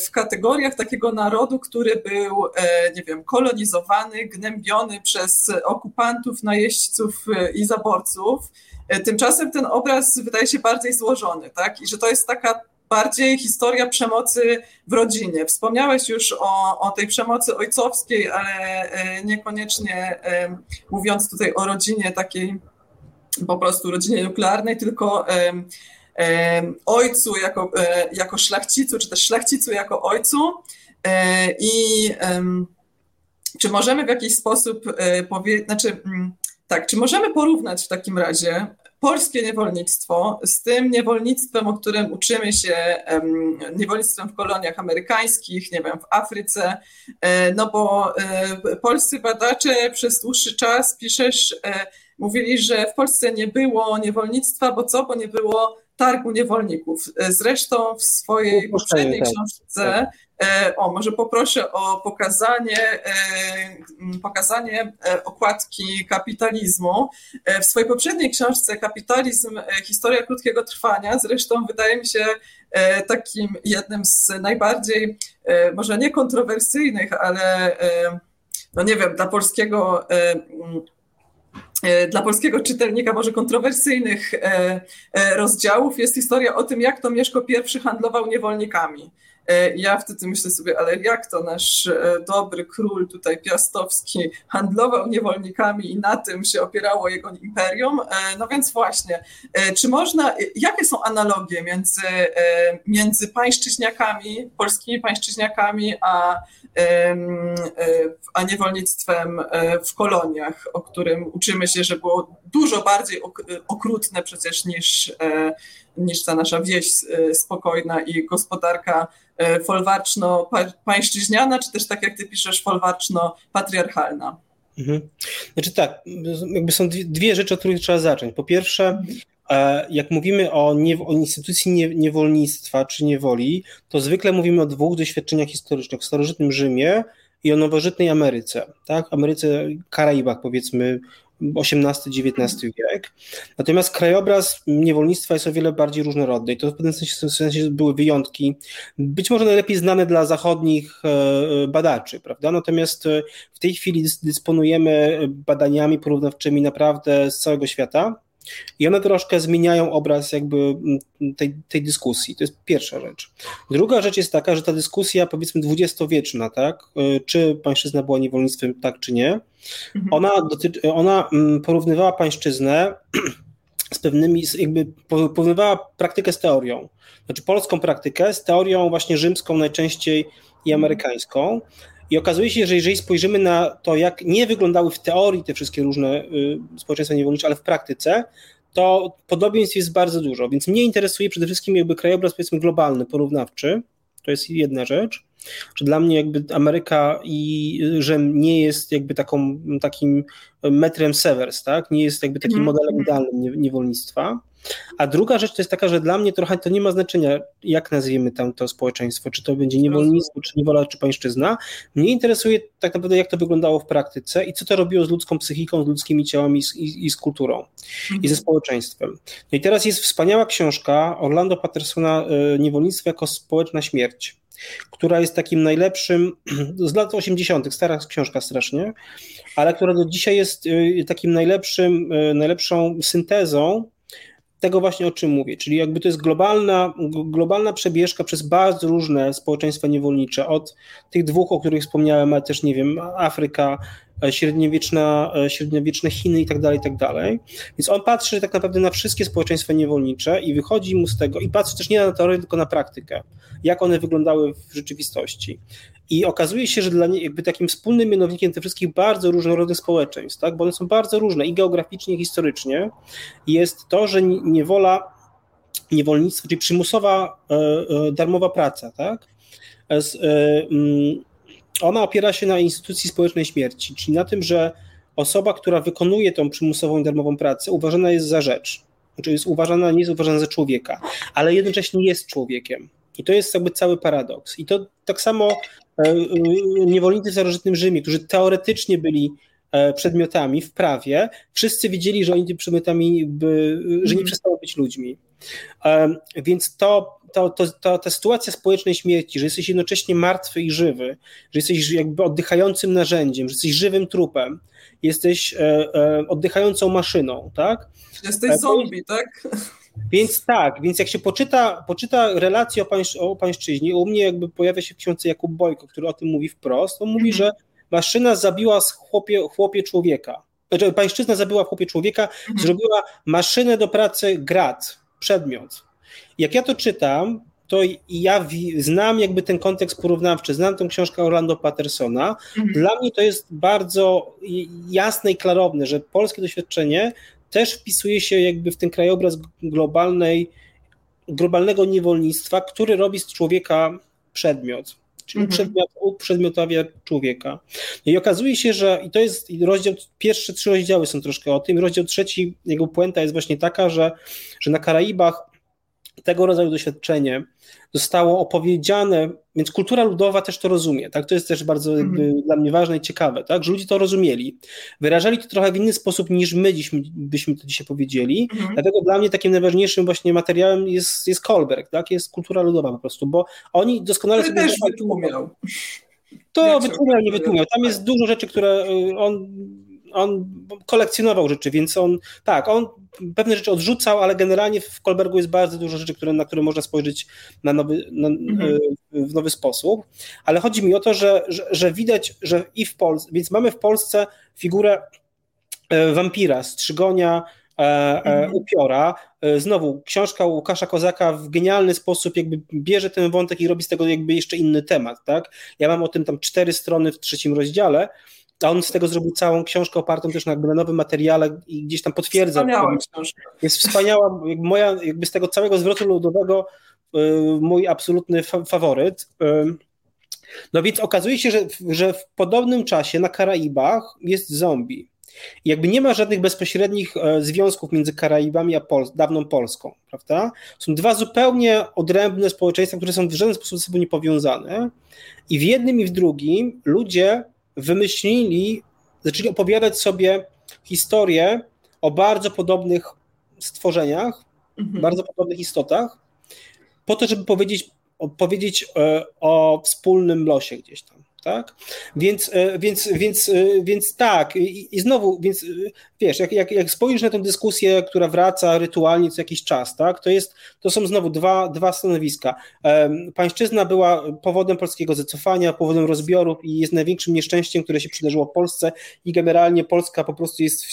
w kategoriach takiego narodu, który był, nie wiem, kolonizowany, gnębiony przez okupantów, najeźdźców i zaborców. E, tymczasem ten obraz wydaje się bardziej złożony, tak? I że to jest taka bardziej historia przemocy w rodzinie. Wspomniałeś już o, o tej przemocy ojcowskiej, ale e, niekoniecznie e, mówiąc tutaj o rodzinie takiej po prostu rodzinie nuklearnej, tylko ojcu jako, jako szlachcicu, czy też szlachcicu jako ojcu. I czy możemy w jakiś sposób powiedzieć, znaczy mm, tak, czy możemy porównać w takim razie polskie niewolnictwo z tym niewolnictwem, o którym uczymy się, niewolnictwem w koloniach amerykańskich, nie wiem, w Afryce, e, no bo e, polscy badacze przez dłuższy czas, piszesz, e, mówili, że w Polsce nie było niewolnictwa, bo co? Bo nie było targu niewolników. Zresztą w swojej poprzedniej tak. książce tak. O, może poproszę o pokazanie, e, pokazanie e, okładki kapitalizmu. W swojej poprzedniej książce Kapitalizm, historia krótkiego trwania, zresztą wydaje mi się takim jednym z najbardziej, może nie kontrowersyjnych, ale no nie wiem, dla polskiego dla polskiego czytelnika może kontrowersyjnych rozdziałów jest historia o tym, jak to Mieszko I handlował niewolnikami. E, ja wtedy myślę sobie, ale jak to nasz e, dobry król tutaj piastowski handlował niewolnikami i na tym się opierało jego imperium? E, no więc właśnie, czy można, jakie są analogie między, między pańszczyźniakami, polskimi pańszczyźniakami, a, a niewolnictwem w koloniach, o którym uczymy się, że było dużo bardziej okrutne przecież niż, niż ta nasza wieś spokojna i gospodarka E, folwarczno-pańszczyźniana, czy też tak jak ty piszesz, folwarczno-patriarchalna? Mhm. Znaczy tak, jakby są dwie rzeczy, od których trzeba zacząć. Po pierwsze, mhm. e, jak mówimy o, nie, o instytucji nie, niewolnictwa czy niewoli, to zwykle mówimy o dwóch doświadczeniach historycznych. W starożytnym Rzymie i o nowożytnej Ameryce, tak? Ameryce, Karaibach powiedzmy, XVIII-XIX wiek. Natomiast krajobraz niewolnictwa jest o wiele bardziej różnorodny i to w pewnym sensie, w sensie były wyjątki, być może najlepiej znane dla zachodnich e, e, badaczy, prawda? Natomiast e, w tej chwili dysponujemy badaniami porównawczymi naprawdę z całego świata i one troszkę zmieniają obraz jakby mm, tej, tej dyskusji. To jest pierwsza rzecz. Druga rzecz jest taka, że ta dyskusja powiedzmy dwudziestowieczna, tak, czy pańszczyzna była niewolnictwem, tak czy nie. Ona, dotyczy, ona mm, porównywała pańszczyznę [CLEARS THROAT] z pewnymi, jakby porównywała praktykę z teorią. Znaczy polską praktykę z teorią właśnie rzymską najczęściej i mhm. amerykańską. I okazuje się, że jeżeli spojrzymy na to, jak nie wyglądały w teorii te wszystkie różne y, społeczeństwa niewolnicze, ale w praktyce, to podobieństw jest bardzo dużo. Więc mnie interesuje przede wszystkim jakby krajobraz powiedzmy globalny, porównawczy. To jest jedna rzecz, że dla mnie jakby Ameryka i Rzym nie jest jakby taką, takim metrem severs, tak? Nie jest jakby takim mm. modelem idealnym niewolnictwa. A druga rzecz to jest taka, że dla mnie trochę to nie ma znaczenia, jak nazwiemy tam to społeczeństwo, czy to będzie niewolnictwo, czy niewola, czy pańszczyzna. Mnie interesuje tak naprawdę, jak to wyglądało w praktyce i co to robiło z ludzką psychiką, z ludzkimi ciałami i, i z kulturą mhm. i ze społeczeństwem. No i teraz jest wspaniała książka Orlando Pattersona e, Niewolnictwo jako społeczna śmierć która jest takim najlepszym [CLEARS THROAT] z lat 80., stara książka strasznie, ale która do dzisiaj jest e, takim najlepszym, e, najlepszą syntezą tego właśnie, o czym mówię, czyli jakby to jest globalna, globalna przebieżka przez bardzo różne społeczeństwa niewolnicze, od tych dwóch, o których wspomniałem, ale też, nie wiem, Afryka, e, średniowieczna, e, średniowieczne Chiny i tak dalej, i tak dalej. Więc on patrzy tak naprawdę na wszystkie społeczeństwa niewolnicze i wychodzi mu z tego, i patrzy też nie na teorię, tylko na praktykę, jak one wyglądały w rzeczywistości. I okazuje się, że dla nie, jakby takim wspólnym mianownikiem tych wszystkich bardzo różnorodnych społeczeństw, tak, bo one są bardzo różne i geograficznie, i historycznie, jest to, że niewola, niewolnictwo, czyli przymusowa e, e, darmowa praca, tak, e, mm, ona opiera się na instytucji społecznej śmierci, czyli na tym, że osoba, która wykonuje tą przymusową i darmową pracę, uważana jest za rzecz. Znaczy jest uważana, nie jest uważana za człowieka, ale jednocześnie jest człowiekiem. I to jest jakby cały paradoks. I to tak samo niewolnicy w starożytnym Rzymie, którzy teoretycznie byli e, przedmiotami w prawie, wszyscy wiedzieli, że oni tymi przedmiotami, by, że nie mhm. przestaną być ludźmi. Więc to, to, to, to, ta sytuacja społecznej śmierci, że jesteś jednocześnie martwy i żywy, że jesteś jakby oddychającym narzędziem, że jesteś żywym trupem, jesteś oddychającą maszyną, tak? Jesteś zombie, tak? Więc tak, więc jak się poczyta, poczyta relacje o, pańsz, o pańszczyźnie, u mnie jakby pojawia się w książce Jakub Bojko, który o tym mówi wprost, on mówi, mhm. że maszyna zabiła chłopie, chłopie człowieka. Znaczy, pańszczyzna zabiła w chłopie człowieka, mhm. zrobiła maszynę do pracy grad, przedmiot. Jak ja to czytam, to ja znam jakby ten kontekst porównawczy, znam tę książkę Orlando Pattersona. Mhm. Dla mnie to jest bardzo jasne i klarowne, że polskie doświadczenie też wpisuje się jakby w ten krajobraz globalnej, globalnego niewolnictwa, który robi z człowieka przedmiot, czyli mhm. przedmiot, uprzedmiotawia człowieka. I okazuje się, że i to jest rozdział, pierwsze trzy rozdziały są troszkę o tym, rozdział trzeci, jego puenta jest właśnie taka, że, że na Karaibach tego rodzaju doświadczenie zostało opowiedziane, więc kultura ludowa też to rozumie, tak? To jest też bardzo mm. dla mnie ważne i ciekawe, tak? Że ludzie to rozumieli. Wyrażali to trochę w inny sposób niż my dziś, byśmy to dzisiaj powiedzieli. Mm. Dlatego dla mnie takim najważniejszym właśnie materiałem jest, jest Kolberg, tak? Jest kultura ludowa po prostu, bo oni doskonale sobie... też wytłumiał. To wytłumiał, nie wytłumiał. Tam jest dużo rzeczy, które y, on on kolekcjonował rzeczy, więc on, tak, on pewne rzeczy odrzucał, ale generalnie w Kolbergu jest bardzo dużo rzeczy, które, na które można spojrzeć na nowy, na, mhm. E, w nowy sposób. Ale chodzi mi o to, że, że, że widać, że i w Polsce, więc mamy w Polsce figurę e, wampira, strzygonia, e, mhm. upiora. Znowu, książka Łukasza Kozaka w genialny sposób jakby bierze ten wątek i robi z tego jakby jeszcze inny temat, tak? Ja mam o tym tam cztery strony w trzecim rozdziale, a on z tego zrobił całą książkę opartą też na, nowym materiale i gdzieś tam potwierdza. Wspaniała książka. Jest wspaniała, moja jakby z tego całego zwrotu ludowego y, mój absolutny fa faworyt. Y, no więc okazuje się, że, że w podobnym czasie na Karaibach jest zombie. I jakby nie ma żadnych bezpośrednich e, związków między Karaibami a Pol dawną Polską, prawda? Są dwa zupełnie odrębne społeczeństwa, które są w żaden sposób ze sobą niepowiązane. I w jednym i w drugim ludzie wymyślili, zaczęli opowiadać sobie historię o bardzo podobnych stworzeniach, mhm. bardzo podobnych istotach, po to, żeby powiedzieć, powiedzieć o wspólnym losie gdzieś tam tak? Więc, e, więc, więc, e, więc tak, i, i znowu, więc e, wiesz, jak, jak, jak spojrzysz na tę dyskusję, która wraca rytualnie co jakiś czas, tak? To, jest, to są znowu dwa, dwa stanowiska. Pańszczyzna była powodem polskiego zacofania, powodem rozbiorów i jest największym nieszczęściem, które się przydarzyło w Polsce i generalnie Polska po prostu jest w,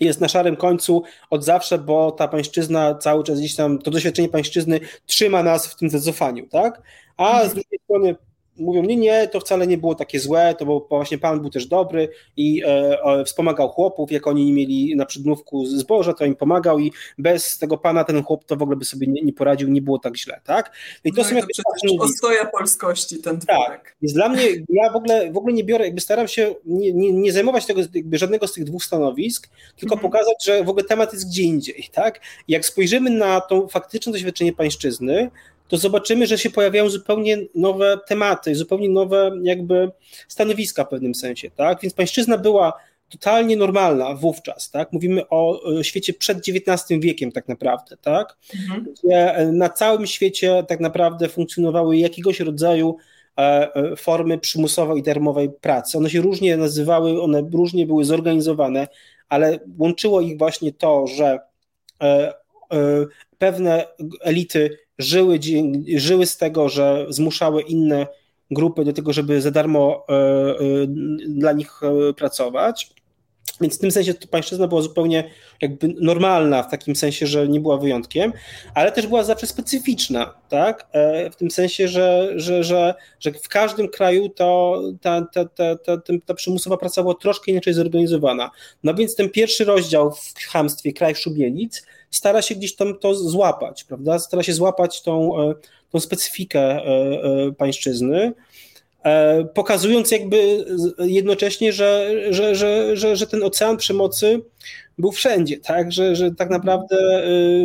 jest na szarym końcu od zawsze, bo ta pańszczyzna cały czas gdzieś tam, to doświadczenie pańszczyzny trzyma nas w tym zacofaniu, tak? A z mhm. drugiej strony mówią, nie, nie, to wcale nie było takie złe, to bo właśnie Pan był też dobry i e, e, wspomagał chłopów, jak oni nie mieli na przedmówku zboża, to im pomagał i bez tego Pana ten chłop to w ogóle by sobie nie, nie poradził, nie było tak źle, tak? I to no są i to przecież ostoja polskości ten twórek. Tak, jest dla mnie, ja w ogóle, w ogóle nie biorę, jakby staram się nie, nie, nie zajmować tego, jakby żadnego z tych dwóch stanowisk, tylko mhm. pokazać, że w ogóle temat jest gdzie indziej, tak? I jak spojrzymy na to faktyczne doświadczenie pańszczyzny, to zobaczymy, że się pojawiają zupełnie nowe tematy, zupełnie nowe jakby stanowiska w pewnym sensie, tak? Więc pańszczyzna była totalnie normalna wówczas, tak? Mówimy o świecie przed XIX wiekiem tak naprawdę, tak? Mhm. Gdzie na całym świecie tak naprawdę funkcjonowały jakiegoś rodzaju e, e, formy przymusowej i darmowej pracy. One się różnie nazywały, one różnie były zorganizowane, ale łączyło ich właśnie to, że e, pewne elity żyły, żyły z tego, że zmuszały inne grupy do tego, żeby za darmo e, e, dla nich e, pracować. Więc w tym sensie to pańszczyzna była zupełnie jakby normalna, w takim sensie, że nie była wyjątkiem, ale też była zawsze specyficzna, tak? W tym sensie, że, że, że, że w każdym kraju to ta, ta, ta, ta, ta przymusowa praca była troszkę inaczej zorganizowana. No więc ten pierwszy rozdział w chamstwie, kraj szubienic, stara się gdzieś tam to złapać, prawda? Stara się złapać tą, e, tą specyfikę e, e, pańszczyzny, pokazując jakby jednocześnie, że, że, że, że, że ten ocean przemocy był wszędzie, tak? Że, że tak naprawdę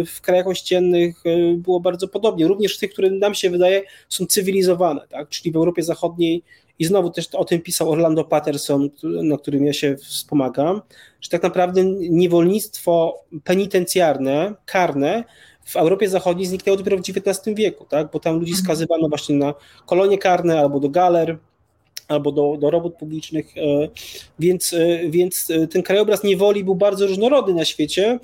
w krajach ościennych było bardzo podobnie, również w tych, które nam się wydaje są cywilizowane, tak? czyli w Europie Zachodniej i znowu też o tym pisał Orlando Patterson, na którym ja się wspomagam, że tak naprawdę niewolnictwo penitencjarne, karne w Europie Zachodniej zniknęło dopiero w XIX wieku, tak? bo tam ludzi mhm. skazywano właśnie na kolonie karne albo do galer, albo do, do robót publicznych, e, więc, e, więc e, ten krajobraz niewoli był bardzo różnorodny na świecie,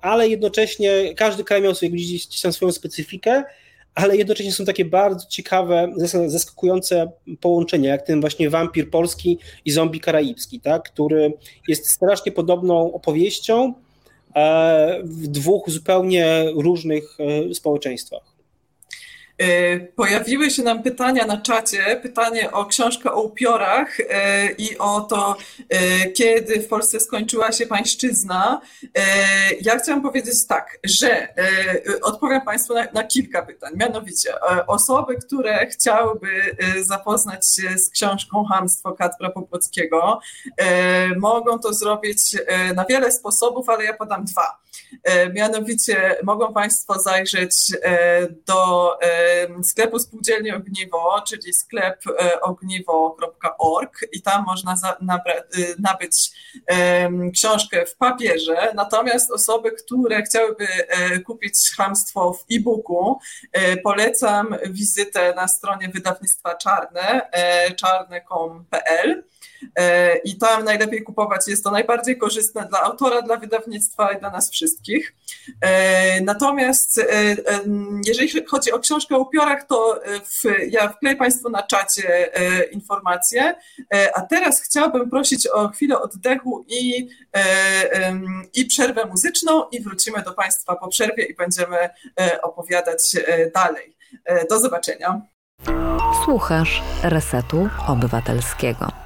ale jednocześnie każdy kraj miał sobie gdzieś tam swoją specyfikę ale jednocześnie są takie bardzo ciekawe, zaskakujące połączenia, jak ten właśnie wampir polski i zombie karaibski, tak? który jest strasznie podobną opowieścią e, w dwóch zupełnie różnych e, społeczeństwach. E, pojawiły się nam pytania na czacie, pytanie o książkę o upiorach e, i o to, e, kiedy w Polsce skończyła się pańszczyzna. Ja chciałam powiedzieć tak, że odpowiem Państwu na, na kilka pytań. Mianowicie, osoby, które chciałyby zapoznać się z książką Hamstwo Kacpra Popłockiego, mogą to zrobić na wiele sposobów, ale ja podam dwa. Mianowicie mogą Państwo zajrzeć do sklepu Spółdzielni Ogniwo, czyli sklep e, ogniwo.org i tam można y, nabyć książkę w papierze, natomiast osoby, które chciałyby e, kupić chamstwo w e-booku, e, polecam wizytę na stronie wydawnictwa Czarne, czarne.com.pl E, i tam najlepiej kupować. Jest to najbardziej korzystne dla autora, dla wydawnictwa i dla nas wszystkich. E, natomiast e, jeżeli chodzi o książkę o upiorach, to w, ja wkleję Państwu na czacie informacje, a teraz chciałabym prosić o chwilę oddechu i, i przerwę muzyczną i wrócimy do Państwa po przerwie i będziemy opowiadać dalej. Do zobaczenia. Słuchasz Resetu Obywatelskiego.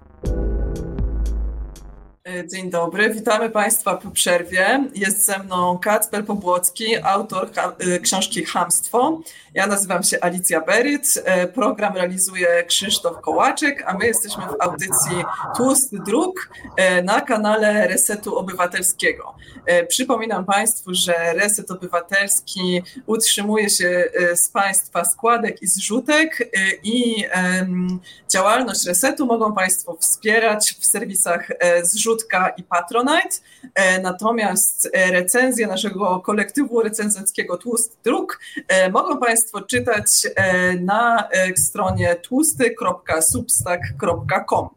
E, dzień dobry, witamy Państwa po przerwie. Jest ze mną Kacper Pobłocki, autor e, książki Hamstwo. Ja nazywam się Alicja Beryt, e, program realizuje Krzysztof Kołaczek, a my jesteśmy w audycji Tłusty Druk na kanale Resetu Obywatelskiego. Przypominam Państwu, że Reset Obywatelski utrzymuje się z Państwa składek i zrzutek i działalność Resetu mogą Państwo wspierać w serwisach zrzutek Rzutka i Patronite. E, natomiast e, recenzję naszego kolektywu recenzenckiego Tłusty Druk e, mogą Państwo czytać na stronie tłusty.substack.com,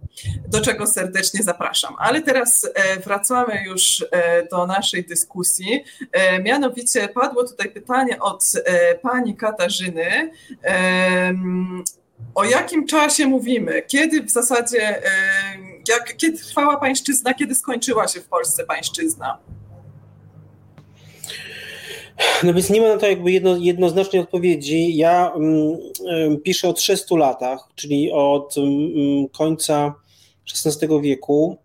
do czego serdecznie zapraszam. Ale teraz wracamy już do naszej dyskusji. Mianowicie padło tutaj pytanie od pani Katarzyny o jakim czasie mówimy? Kiedy w zasadzie, jak, kiedy trwała pańszczyzna, kiedy skończyła się w Polsce pańszczyzna? No więc nie ma na to jakby jedno, jednoznacznej odpowiedzi. Ja um, piszę o 300 latach, czyli od um, końca XVI wieku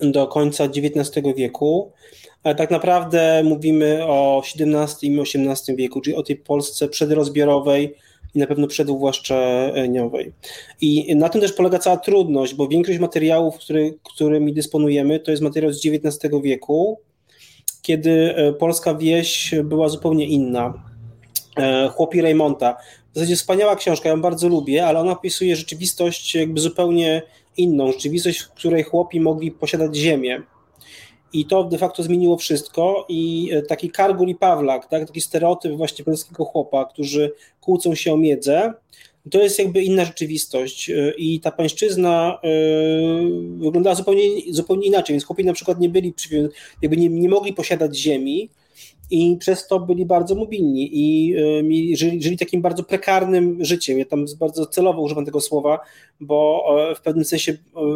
do końca XIX wieku, ale tak naprawdę mówimy o XVII i XVIII wieku, czyli o tej Polsce przedrozbiorowej, i na pewno przeduwłaszczeniowej. I na tym też polega cała trudność, bo większość materiałów, który, którymi dysponujemy, to jest materiał z XIX wieku, kiedy e, polska wieś była zupełnie inna. E, Chłopi Raymonta. W zasadzie wspaniała książka, ja ją bardzo lubię, ale ona opisuje rzeczywistość jakby zupełnie inną. Rzeczywistość, w której chłopi mogli posiadać ziemię i to de facto zmieniło wszystko i e, taki Kargul i Pawlak, tak, taki stereotyp właśnie polskiego chłopa, którzy kłócą się o miedzę, to jest jakby inna rzeczywistość e, i ta pańszczyzna yy, wyglądała zupełnie, zupełnie inaczej, więc chłopi na przykład nie byli, jakby nie, nie mogli posiadać ziemi, i przez to byli bardzo mobilni i y, żyli, żyli, takim bardzo prekarnym życiem. Ja tam bardzo celowo używam tego słowa, bo e, w pewnym sensie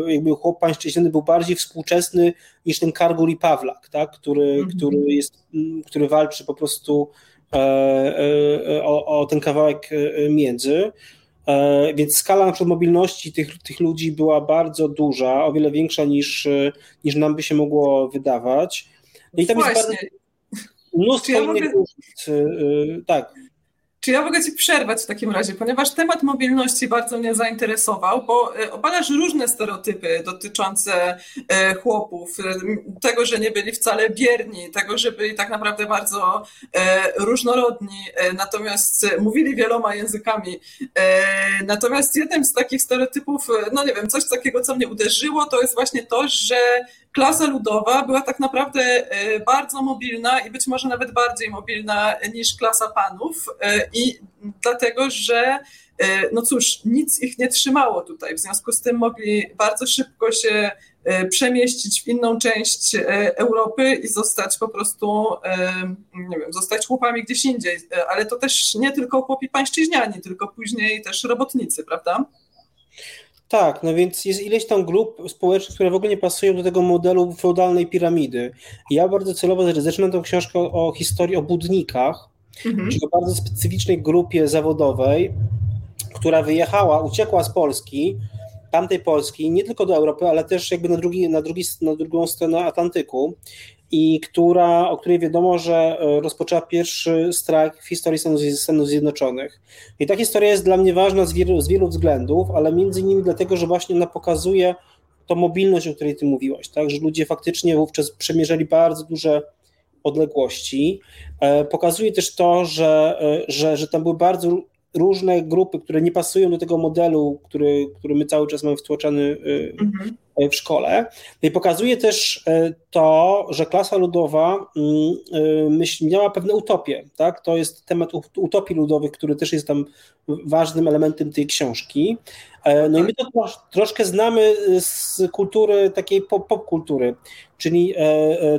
e, jakby chłop pańszczyźniany był bardziej współczesny niż ten Kargul i Pawlak, tak? który, mm -hmm. który, jest, który walczy po prostu e, o, o ten kawałek między. Więc skala na przykład mobilności tych, tych ludzi była bardzo duża, o wiele większa niż, niż nam by się mogło wydawać. No i tam Właśnie. jest bardzo Mnóstwo ja mogę... Y, tak. Czy ja mogę Ci przerwać w takim razie, ponieważ temat mobilności bardzo mnie zainteresował, bo y, obadasz różne stereotypy dotyczące y, chłopów, tego, że nie byli wcale bierni, tego, że byli tak naprawdę bardzo różnorodni, natomiast mówili wieloma językami. Natomiast jednym z takich stereotypów, no nie wiem, coś takiego, co mnie uderzyło, to jest właśnie to, że klasa ludowa była tak naprawdę e, bardzo mobilna i być może nawet bardziej mobilna niż klasa panów e, i dlatego, że e, no cóż, nic ich nie trzymało tutaj, w związku z tym mogli bardzo szybko się przemieścić w inną część Europy i zostać po prostu, nie wiem, zostać chłopami gdzieś indziej, ale to też nie tylko chłopi pańszczyźniani, tylko później też robotnicy, prawda? Tak, no więc jest ileś tam grup społecznych, które w ogóle nie pasują do tego modelu feudalnej piramidy. Ja bardzo celowo zaczynam tę książkę o historii o budnikach, mhm. czyli o bardzo specyficznej grupie zawodowej, która wyjechała, uciekła z Polski, tamtej Polski, nie tylko do Europy, ale też jakby na, drugi, na, drugi, na drugą stronę Atlantyku i która, o której wiadomo, że e, rozpoczęła pierwszy strajk w historii Stanów Zjednoczonych. I ta historia jest dla mnie ważna z wielu, z wielu względów, ale między innymi dlatego, że właśnie ona pokazuje tą mobilność, o której ty mówiłaś, tak? że ludzie faktycznie wówczas przemierzali bardzo duże odległości. E, pokazuje też to, że, e, że, że tam były bardzo różne grupy, które nie pasują do tego modelu, który, który my cały czas mamy wtłoczony mhm. E, w szkole. No I pokazuje też e, to, że klasa ludowa mm, e, miała pewne utopie. Tak? To jest temat utopii ludowych, który też jest tam ważnym elementem tej książki. No i my to troszkę znamy z kultury, takiej popkultury, czyli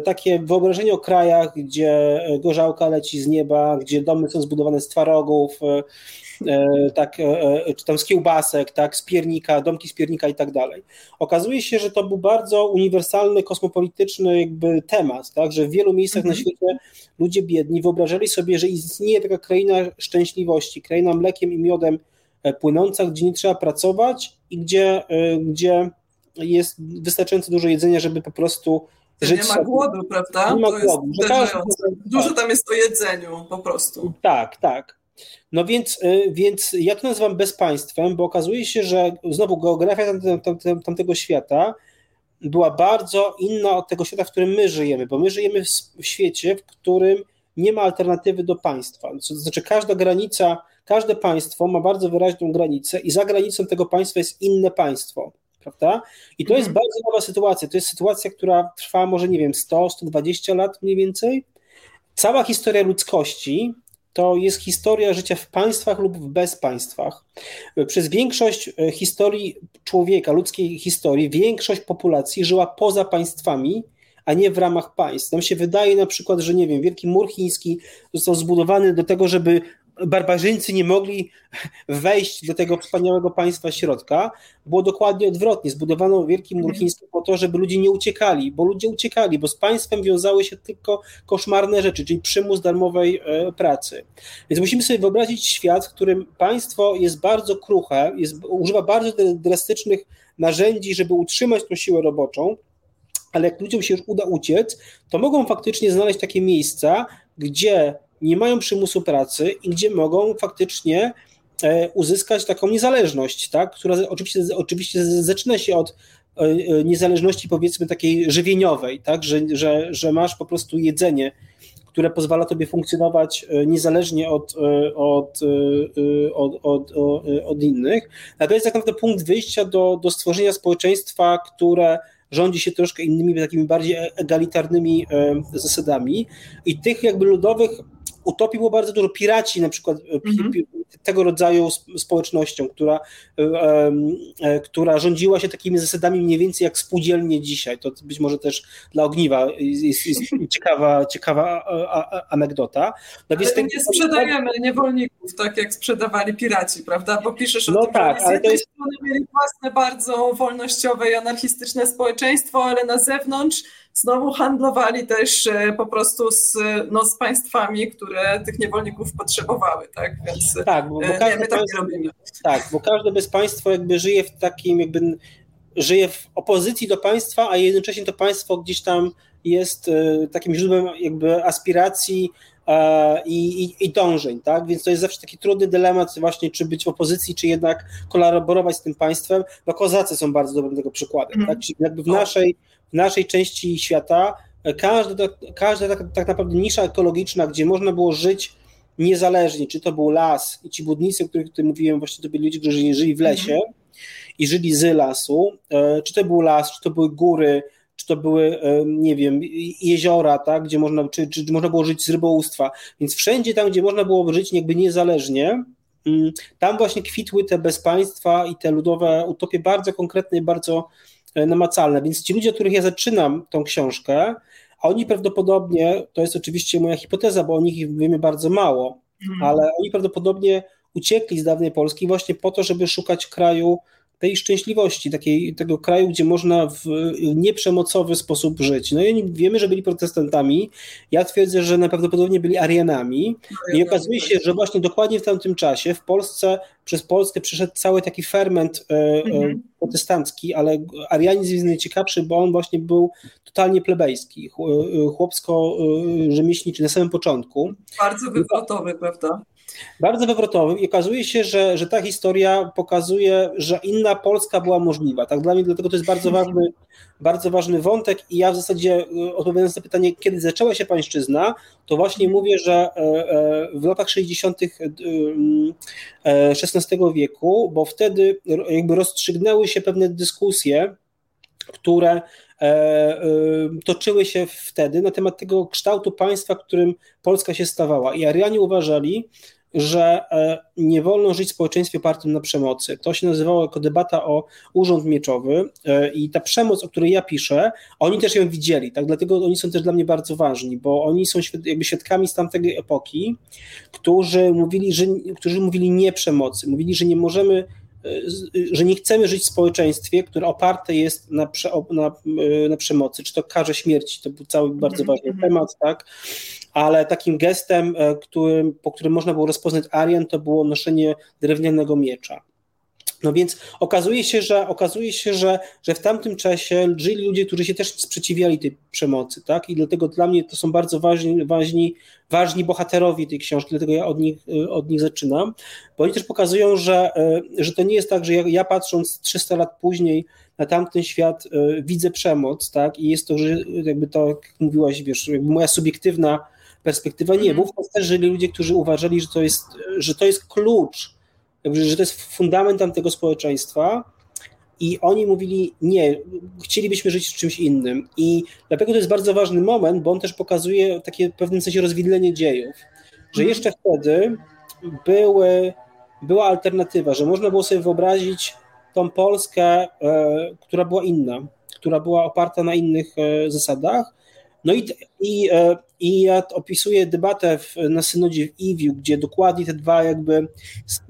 takie wyobrażenie o krajach, gdzie gorzałka leci z nieba, gdzie domy są zbudowane z twarogów, E, tak, e, e, czy tam z kiełbasek, tak, z piernika, domki z piernika i tak dalej. Okazuje się, że to był bardzo uniwersalny, kosmopolityczny jakby temat, tak, że w wielu miejscach mhm. na świecie ludzie biedni wyobrażali sobie, że istnieje taka kraina szczęśliwości, kraina mlekiem i miodem płynąca, gdzie nie trzeba pracować i gdzie, gdzie jest wystarczająco dużo jedzenia, żeby po prostu że nie ma sobie. głodu, prawda? Nie ma głodu. Że każdy, Dużo tam jest o jedzeniu po prostu. Tak, tak. No więc, więc ja to nazywam bezpaństwem, bo okazuje się, że znowu geografia tamtego świata była bardzo inna od tego świata, w którym my żyjemy, bo my żyjemy w świecie, w którym nie ma alternatywy do państwa. To znaczy, każda granica, każde państwo ma bardzo wyraźną granicę i za granicą tego państwa jest inne państwo. Prawda? I to jest mhm. bardzo nowa sytuacja. To jest sytuacja, która trwa może, nie wiem, 100, 120 lat mniej więcej. Cała historia ludzkości to jest historia życia w państwach lub w bezpaństwach. Przez większość e, historii człowieka, ludzkiej historii, większość populacji żyła poza państwami, a nie w ramach państw. Nam się wydaje na przykład, że nie wiem, Wielki Mur Chiński został zbudowany do tego, żeby barbarzyńcy nie mogli wejść do tego wspaniałego państwa środka, było dokładnie odwrotnie. Zbudowano Wielki Mur mhm. Chiński po to, żeby ludzie nie uciekali, bo ludzie uciekali, bo z państwem wiązały się tylko koszmarne rzeczy, czyli przymus darmowej e, pracy. Więc musimy sobie wyobrazić świat, w którym państwo jest bardzo kruche, jest, używa bardzo drastycznych narzędzi, żeby utrzymać tą siłę roboczą, ale jak ludziom się już uda uciec, to mogą faktycznie znaleźć takie miejsca, gdzie nie mają przymusu pracy i gdzie mogą faktycznie e, uzyskać taką niezależność, tak? która oczywiście, oczywiście zaczyna się od e, e, niezależności powiedzmy takiej żywieniowej, tak? że, że, że masz po prostu jedzenie, które pozwala tobie funkcjonować niezależnie od, od, od, od, od innych. A to jest tak naprawdę punkt wyjścia do, do stworzenia społeczeństwa, które rządzi się troszkę innymi, takimi bardziej egalitarnymi zasadami i tych jakby ludowych utopii było bardzo dużo. Piraci na przykład, mm -hmm. tego rodzaju społecznością, która, e, e, która rządziła się takimi zasadami mniej więcej jak spółdzielnie dzisiaj. To być może też dla Ogniwa jest, jest [LAUGHS] ciekawa, ciekawa anegdota. No ale nie sprzedajemy niewolników tak jak sprzedawali piraci, prawda? Bo piszesz no o tym, tak, że z jednej jest... strony mieli własne bardzo wolnościowe i anarchistyczne społeczeństwo, ale na zewnątrz znowu handlowali też e, po prostu z, no, z państwami, które tych niewolników potrzebowały, tak? Więc tak, bo, bo e, nie, my tak nie robimy. Tak, bo każde bezpaństwo jakby żyje w takim jakby żyje w opozycji do państwa, a jednocześnie to państwo gdzieś tam jest e, takim źródłem jakby aspiracji i, i, i, dążeń, tak? Więc to jest zawsze taki trudny dylemat właśnie, czy być w opozycji, czy jednak kolaborować z tym państwem, bo kozacy są bardzo dobrym tego przykładem, tak? Czyli jakby w naszej w naszej części świata każda, każda tak, tak naprawdę nisza ekologiczna, gdzie można było żyć niezależnie, czy to był las i ci budnicy, o których tutaj mówiłem, właśnie to byli ludzie, którzy żyli w lesie mhm. i żyli z lasu, e, czy to był las, czy to były góry, czy to były, e, nie wiem, jeziora, tak, gdzie można, czy, czy można było żyć z rybołówstwa, więc wszędzie tam, gdzie można było żyć jakby niezależnie, mm, tam właśnie kwitły te bezpaństwa i te ludowe utopie bardzo konkretne i bardzo E, namacalne. Więc ci ludzie, od których ja zaczynam tą książkę, a oni prawdopodobnie, to jest oczywiście moja hipoteza, bo o nich wiemy bardzo mało, mhm. ale oni prawdopodobnie uciekli z dawnej Polski właśnie po to, żeby szukać kraju tej szczęśliwości, takiej, tego kraju, gdzie można w nieprzemocowy sposób żyć. No i wiemy, że byli protestantami. Ja twierdzę, że najprawdopodobniej byli Arianami. I okazuje się, że właśnie dokładnie w tamtym czasie w Polsce, przez Polskę przyszedł cały taki ferment e, e, mhm. protestancki, ale arianizm jest najciekawszy, bo on właśnie był totalnie plebejski, e, chłopsko-rzemieślniczy na samym początku. Bardzo wywrotowy, prawda? Bardzo wywrotowy i okazuje się, że, że ta historia pokazuje, że inna Polska była możliwa. Tak dla mnie dlatego to jest bardzo ważny, bardzo ważny wątek i ja w zasadzie e, odpowiadając na pytanie, kiedy zaczęła się pańszczyzna, to właśnie mówię, że e, e, w latach 60. XVI wieku, bo wtedy jakby rozstrzygnęły się pewne dyskusje, które toczyły się wtedy na temat tego kształtu państwa, którym Polska się stawała. I Arianie uważali, że e, nie wolno żyć w społeczeństwie opartym na przemocy. To się nazywało jako debata o urząd mieczowy e, i ta przemoc, o której ja piszę, oni też ją widzieli, tak? dlatego oni są też dla mnie bardzo ważni, bo oni są jakby świadkami z tamtej epoki, którzy mówili, że, którzy mówili nie przemocy, mówili, że nie możemy że nie chcemy żyć w społeczeństwie, które oparte jest na, prze, na, na przemocy, czy to karze śmierci, to był cały bardzo mhm, ważny mhm. temat, tak? Ale takim gestem, e, którym, po którym można było rozpoznać Arian, to było noszenie drewnianego miecza. No więc okazuje się, że okazuje się, że, że w tamtym czasie żyli ludzie, którzy się też sprzeciwiali tej przemocy, tak? I dlatego dla mnie to są bardzo ważni, ważni, ważni bohaterowie tej książki, dlatego ja od nich, od nich zaczynam, bo oni też pokazują, że, że to nie jest tak, że ja, ja patrząc 300 lat później na tamten świat widzę przemoc, tak? I jest to, że jakby to, jak mówiłaś, wiesz, moja subiektywna perspektywa, nie, mhm. wówczas też żyli ludzie, którzy uważali, że to jest, że to jest klucz że to jest fundament tamtego społeczeństwa i oni mówili, nie, chcielibyśmy żyć w czymś innym. I dlatego to jest bardzo ważny moment, bo on też pokazuje takie w pewnym sensie rozwidlenie dziejów, że mhm. jeszcze wtedy były, była alternatywa, że można było sobie wyobrazić tą Polskę, e, która była inna, która była oparta na innych e, zasadach, no i, i, e, i ja opisuję debatę w, na synodzie w Iwiu, gdzie dokładnie te dwa jakby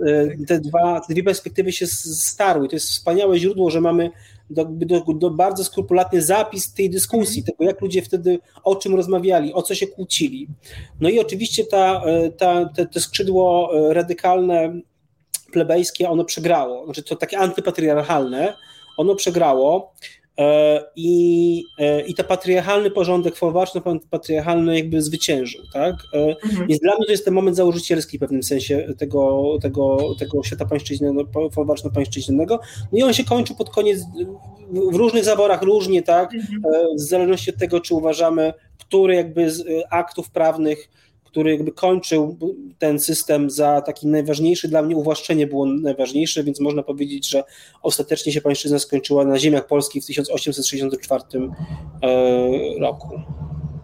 e, te, dwa, te dwie perspektywy się starły. To jest wspaniałe źródło, że mamy do, do, do bardzo skrupulatny zapis tej dyskusji, mhm. tego jak ludzie wtedy o czym rozmawiali, o co się kłócili. No i oczywiście ta, e, ta, te, te skrzydło radykalne, plebejskie, ono przegrało. Znaczy to takie antypatriarchalne, ono przegrało. E, I, e, i ten patriarchalny porządek folwarczno-patriarchalny jakby zwyciężył, tak? E, mhm. Więc dla mnie to jest ten moment założycielski w pewnym sensie tego, tego, tego świata pańszczyźnianego, folwarczno-pańszczyźnianego. No i on się kończył pod koniec w różnych zaworach różnie, tak? Mhm. W zależności od tego, czy uważamy, który jakby z aktów prawnych który jakby kończył ten system za taki najważniejszy. Dla mnie uwłaszczenie było najważniejsze, więc można powiedzieć, że ostatecznie się pańszczyzna skończyła na ziemiach polskich w 1864 e, roku.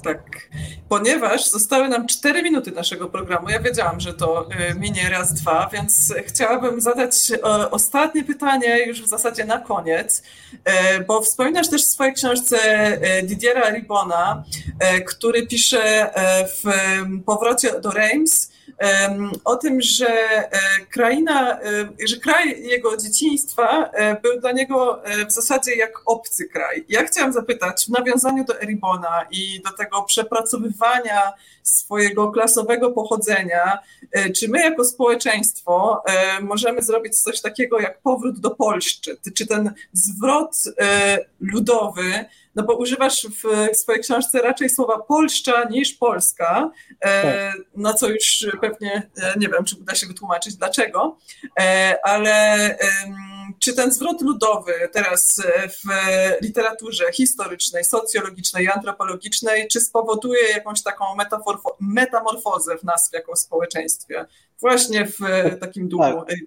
Tak, ponieważ zostały nam 4 minuty naszego programu. Ja wiedziałam, że to y, minie raz, dwa, więc chciałabym zadać ostatnie pytanie już w zasadzie na koniec, e, bo wspominasz też w swojej książce e, Didiera Ribona, który pisze w Powrocie do Reims, o tym, że e, kraina, e, że kraj jego dzieciństwa e, był dla niego w zasadzie jak obcy kraj. Ja chciałam zapytać w nawiązaniu do Eribona i do tego przepracowywania swojego klasowego pochodzenia, czy my jako społeczeństwo możemy zrobić coś takiego jak powrót do Polszczy, czy ten zwrot ludowy, no bo używasz w swojej książce raczej słowa Polszcza niż Polska, e, tak. na co już pewnie e, nie wiem, czy uda się wytłumaczyć dlaczego, e, ale czy ten zwrot ludowy teraz w literaturze historycznej, socjologicznej, antropologicznej, czy spowoduje jakąś taką metamorfozę w nas jako społeczeństwie, właśnie w takim duchu tak.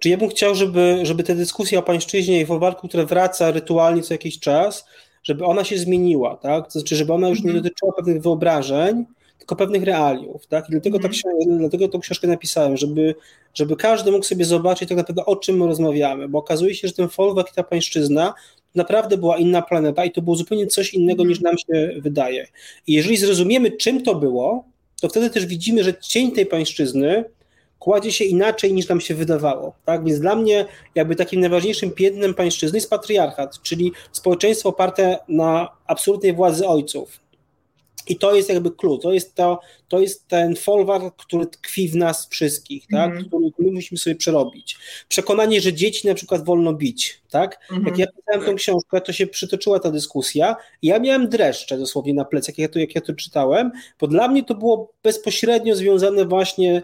Czy ja bym chciał, żeby, żeby ta dyskusja o pańszczyźnie i folwarku, która wraca rytualnie co jakiś czas, żeby ona się zmieniła, tak? To znaczy, żeby ona już nie mhm. dotyczyła pewnych wyobrażeń, tylko pewnych realiów, tak? I dlatego, tak dlatego tą książkę napisałem, żeby, żeby każdy mógł sobie zobaczyć tak naprawdę o czym my rozmawiamy, bo okazuje się, że ten folwark i ta pańszczyzna naprawdę była inna planeta i to było zupełnie coś innego niż nam się wydaje. I jeżeli zrozumiemy, czym to było, to wtedy też widzimy, że cień tej pańszczyzny kładzie się inaczej niż nam się wydawało. Tak? Więc dla mnie jakby takim najważniejszym piętnem pańszczyzny jest patriarchat, czyli społeczeństwo oparte na absolutnej władzy ojców. I to jest jakby klucz, to jest, to, to jest ten folwark, który tkwi w nas wszystkich, tak? Mm. który my musimy sobie przerobić. Przekonanie, że dzieci na przykład wolno bić. Tak? Mm. Jak ja pisałem tą książkę, to się przytoczyła ta dyskusja ja miałem dreszcze dosłownie na plecach, jak ja to, jak ja to czytałem, bo dla mnie to było bezpośrednio związane właśnie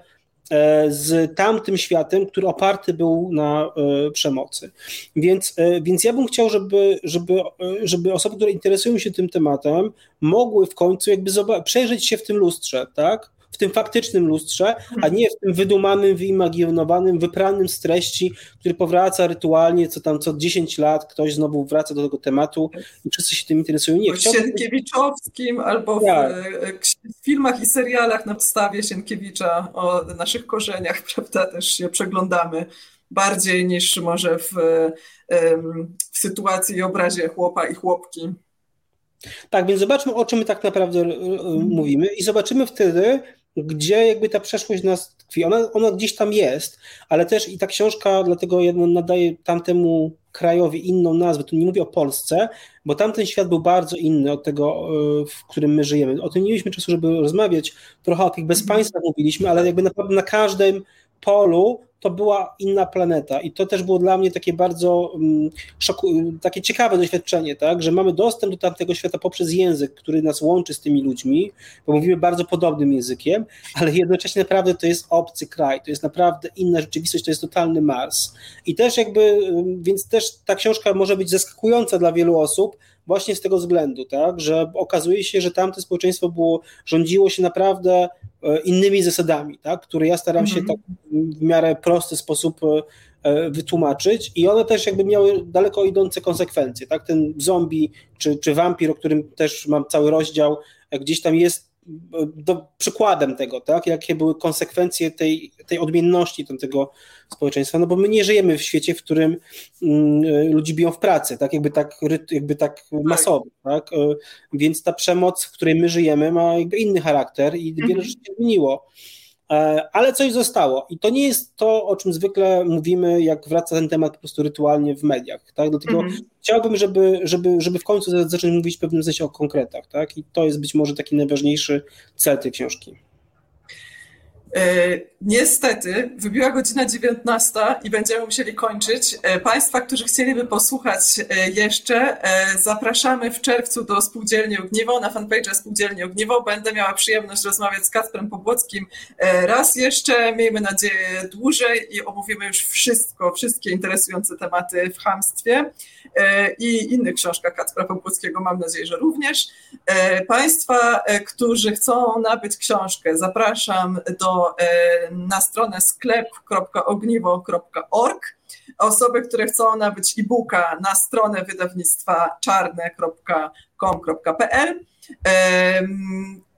z tamtym światem, który oparty był na e, przemocy. Więc, e, więc ja bym chciał, żeby, żeby, żeby osoby, które interesują się tym tematem, mogły w końcu jakby przejrzeć się w tym lustrze, tak? W tym faktycznym lustrze, a mhm. nie w tym wydumanym, wyimaginowanym, wypranym z treści, który powraca rytualnie, co tam co 10 lat ktoś znowu wraca do tego tematu i wszyscy się tym interesują. Nie, w Sienkiewiczowskim albo w, tak. w, filmach i serialach na podstawie Sienkiewicza o naszych korzeniach, [LAUGHS] prawda, też się przeglądamy bardziej niż może w, w sytuacji i obrazie chłopa i chłopki. Tak, więc zobaczmy, o czym my tak naprawdę mówimy i zobaczymy wtedy, gdzie jakby ta przeszłość nas tkwi. Ona, ona gdzieś tam jest, ale też i ta książka, dlatego nadaje tamtemu krajowi inną nazwę. Tu nie mówię o Polsce, bo tamten świat był bardzo inny od tego, e, w którym my żyjemy. O tym nie mieliśmy czasu, żeby rozmawiać. Trochę o tych bezpaństwach mówiliśmy, ale jakby naprawdę na każdym polu to była inna planeta i to też było dla mnie takie bardzo um, szoku, takie ciekawe doświadczenie, tak, że mamy dostęp do tamtego świata poprzez język, który nas łączy z tymi ludźmi, bo mówimy bardzo podobnym językiem, ale jednocześnie naprawdę to jest obcy kraj, to jest naprawdę inna rzeczywistość, to jest totalny Mars. I też jakby, więc też ta książka może być zaskakująca dla wielu osób, właśnie z tego względu, tak, że okazuje się, że tamte społeczeństwo było, rządziło się naprawdę e, innymi zasadami, tak, które ja staram się mhm. tak w miarę prosty sposób e, e, wytłumaczyć i one też jakby miały daleko idące konsekwencje, tak, ten zombie czy, czy wampir, o którym też mam cały rozdział, gdzieś tam jest do, przykładem tego, tak? jakie były konsekwencje tej, tej odmienności tego społeczeństwa, no bo my nie żyjemy w świecie, w którym mm, ludzi biją w pracy, tak jakby tak, jakby tak masowo, tak? E, więc ta przemoc, w której my żyjemy ma jakby inny charakter i wiele mhm. rzeczy się zmieniło. E, ale coś zostało. I to nie jest to, o czym zwykle mówimy, jak wraca ten temat po prostu rytualnie w mediach. Tak? Dlatego mm -hmm. chciałbym, żeby, żeby, żeby w końcu zacząć mówić w pewnym sensie o konkretach. Tak? I to jest być może taki najważniejszy cel tej książki. E, niestety, wybiła godzina 19 i będziemy musieli kończyć. E, państwa, którzy chcieliby posłuchać e, jeszcze, zapraszamy w czerwcu do Spółdzielni Ogniwo, na fanpage'a Spółdzielni Ogniwo. Będę miała przyjemność rozmawiać z Kacprem Pobłockim raz jeszcze, miejmy nadzieję dłużej i omówimy już wszystko, wszystkie interesujące tematy w hamstwie i innych książkach Kacpra Pobłockiego, mam nadzieję, że również. Państwa, którzy chcą nabyć książkę, zapraszam do E, na stronę sklep.ogniwo.org. Osoby, które chcą nabyć e-booka na stronę wydawnictwa czarne.com.pl.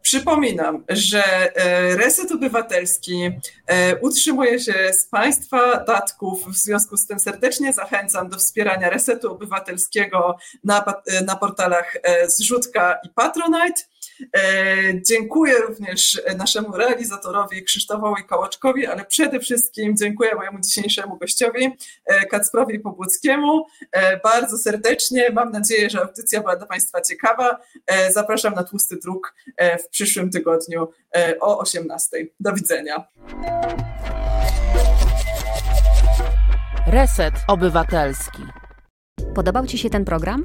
Przypominam, że e, Reset Obywatelski e, utrzymuje się z Państwa datków. W związku z tym serdecznie zachęcam do wspierania Resetu Obywatelskiego na, na portalach Zrzutka i Patronite. E, dziękuję również naszemu realizatorowi Krzysztofowi Kołaczkowi, ale przede wszystkim dziękuję mojemu dzisiejszemu gościowi, e, Kacprowi Pobłockiemu. E, bardzo serdecznie. Mam nadzieję, że audycja była dla Państwa ciekawa. Zapraszam na Tłusty Druk w przyszłym tygodniu o 18. Do widzenia. Reset Obywatelski. Podobał Ci się ten program?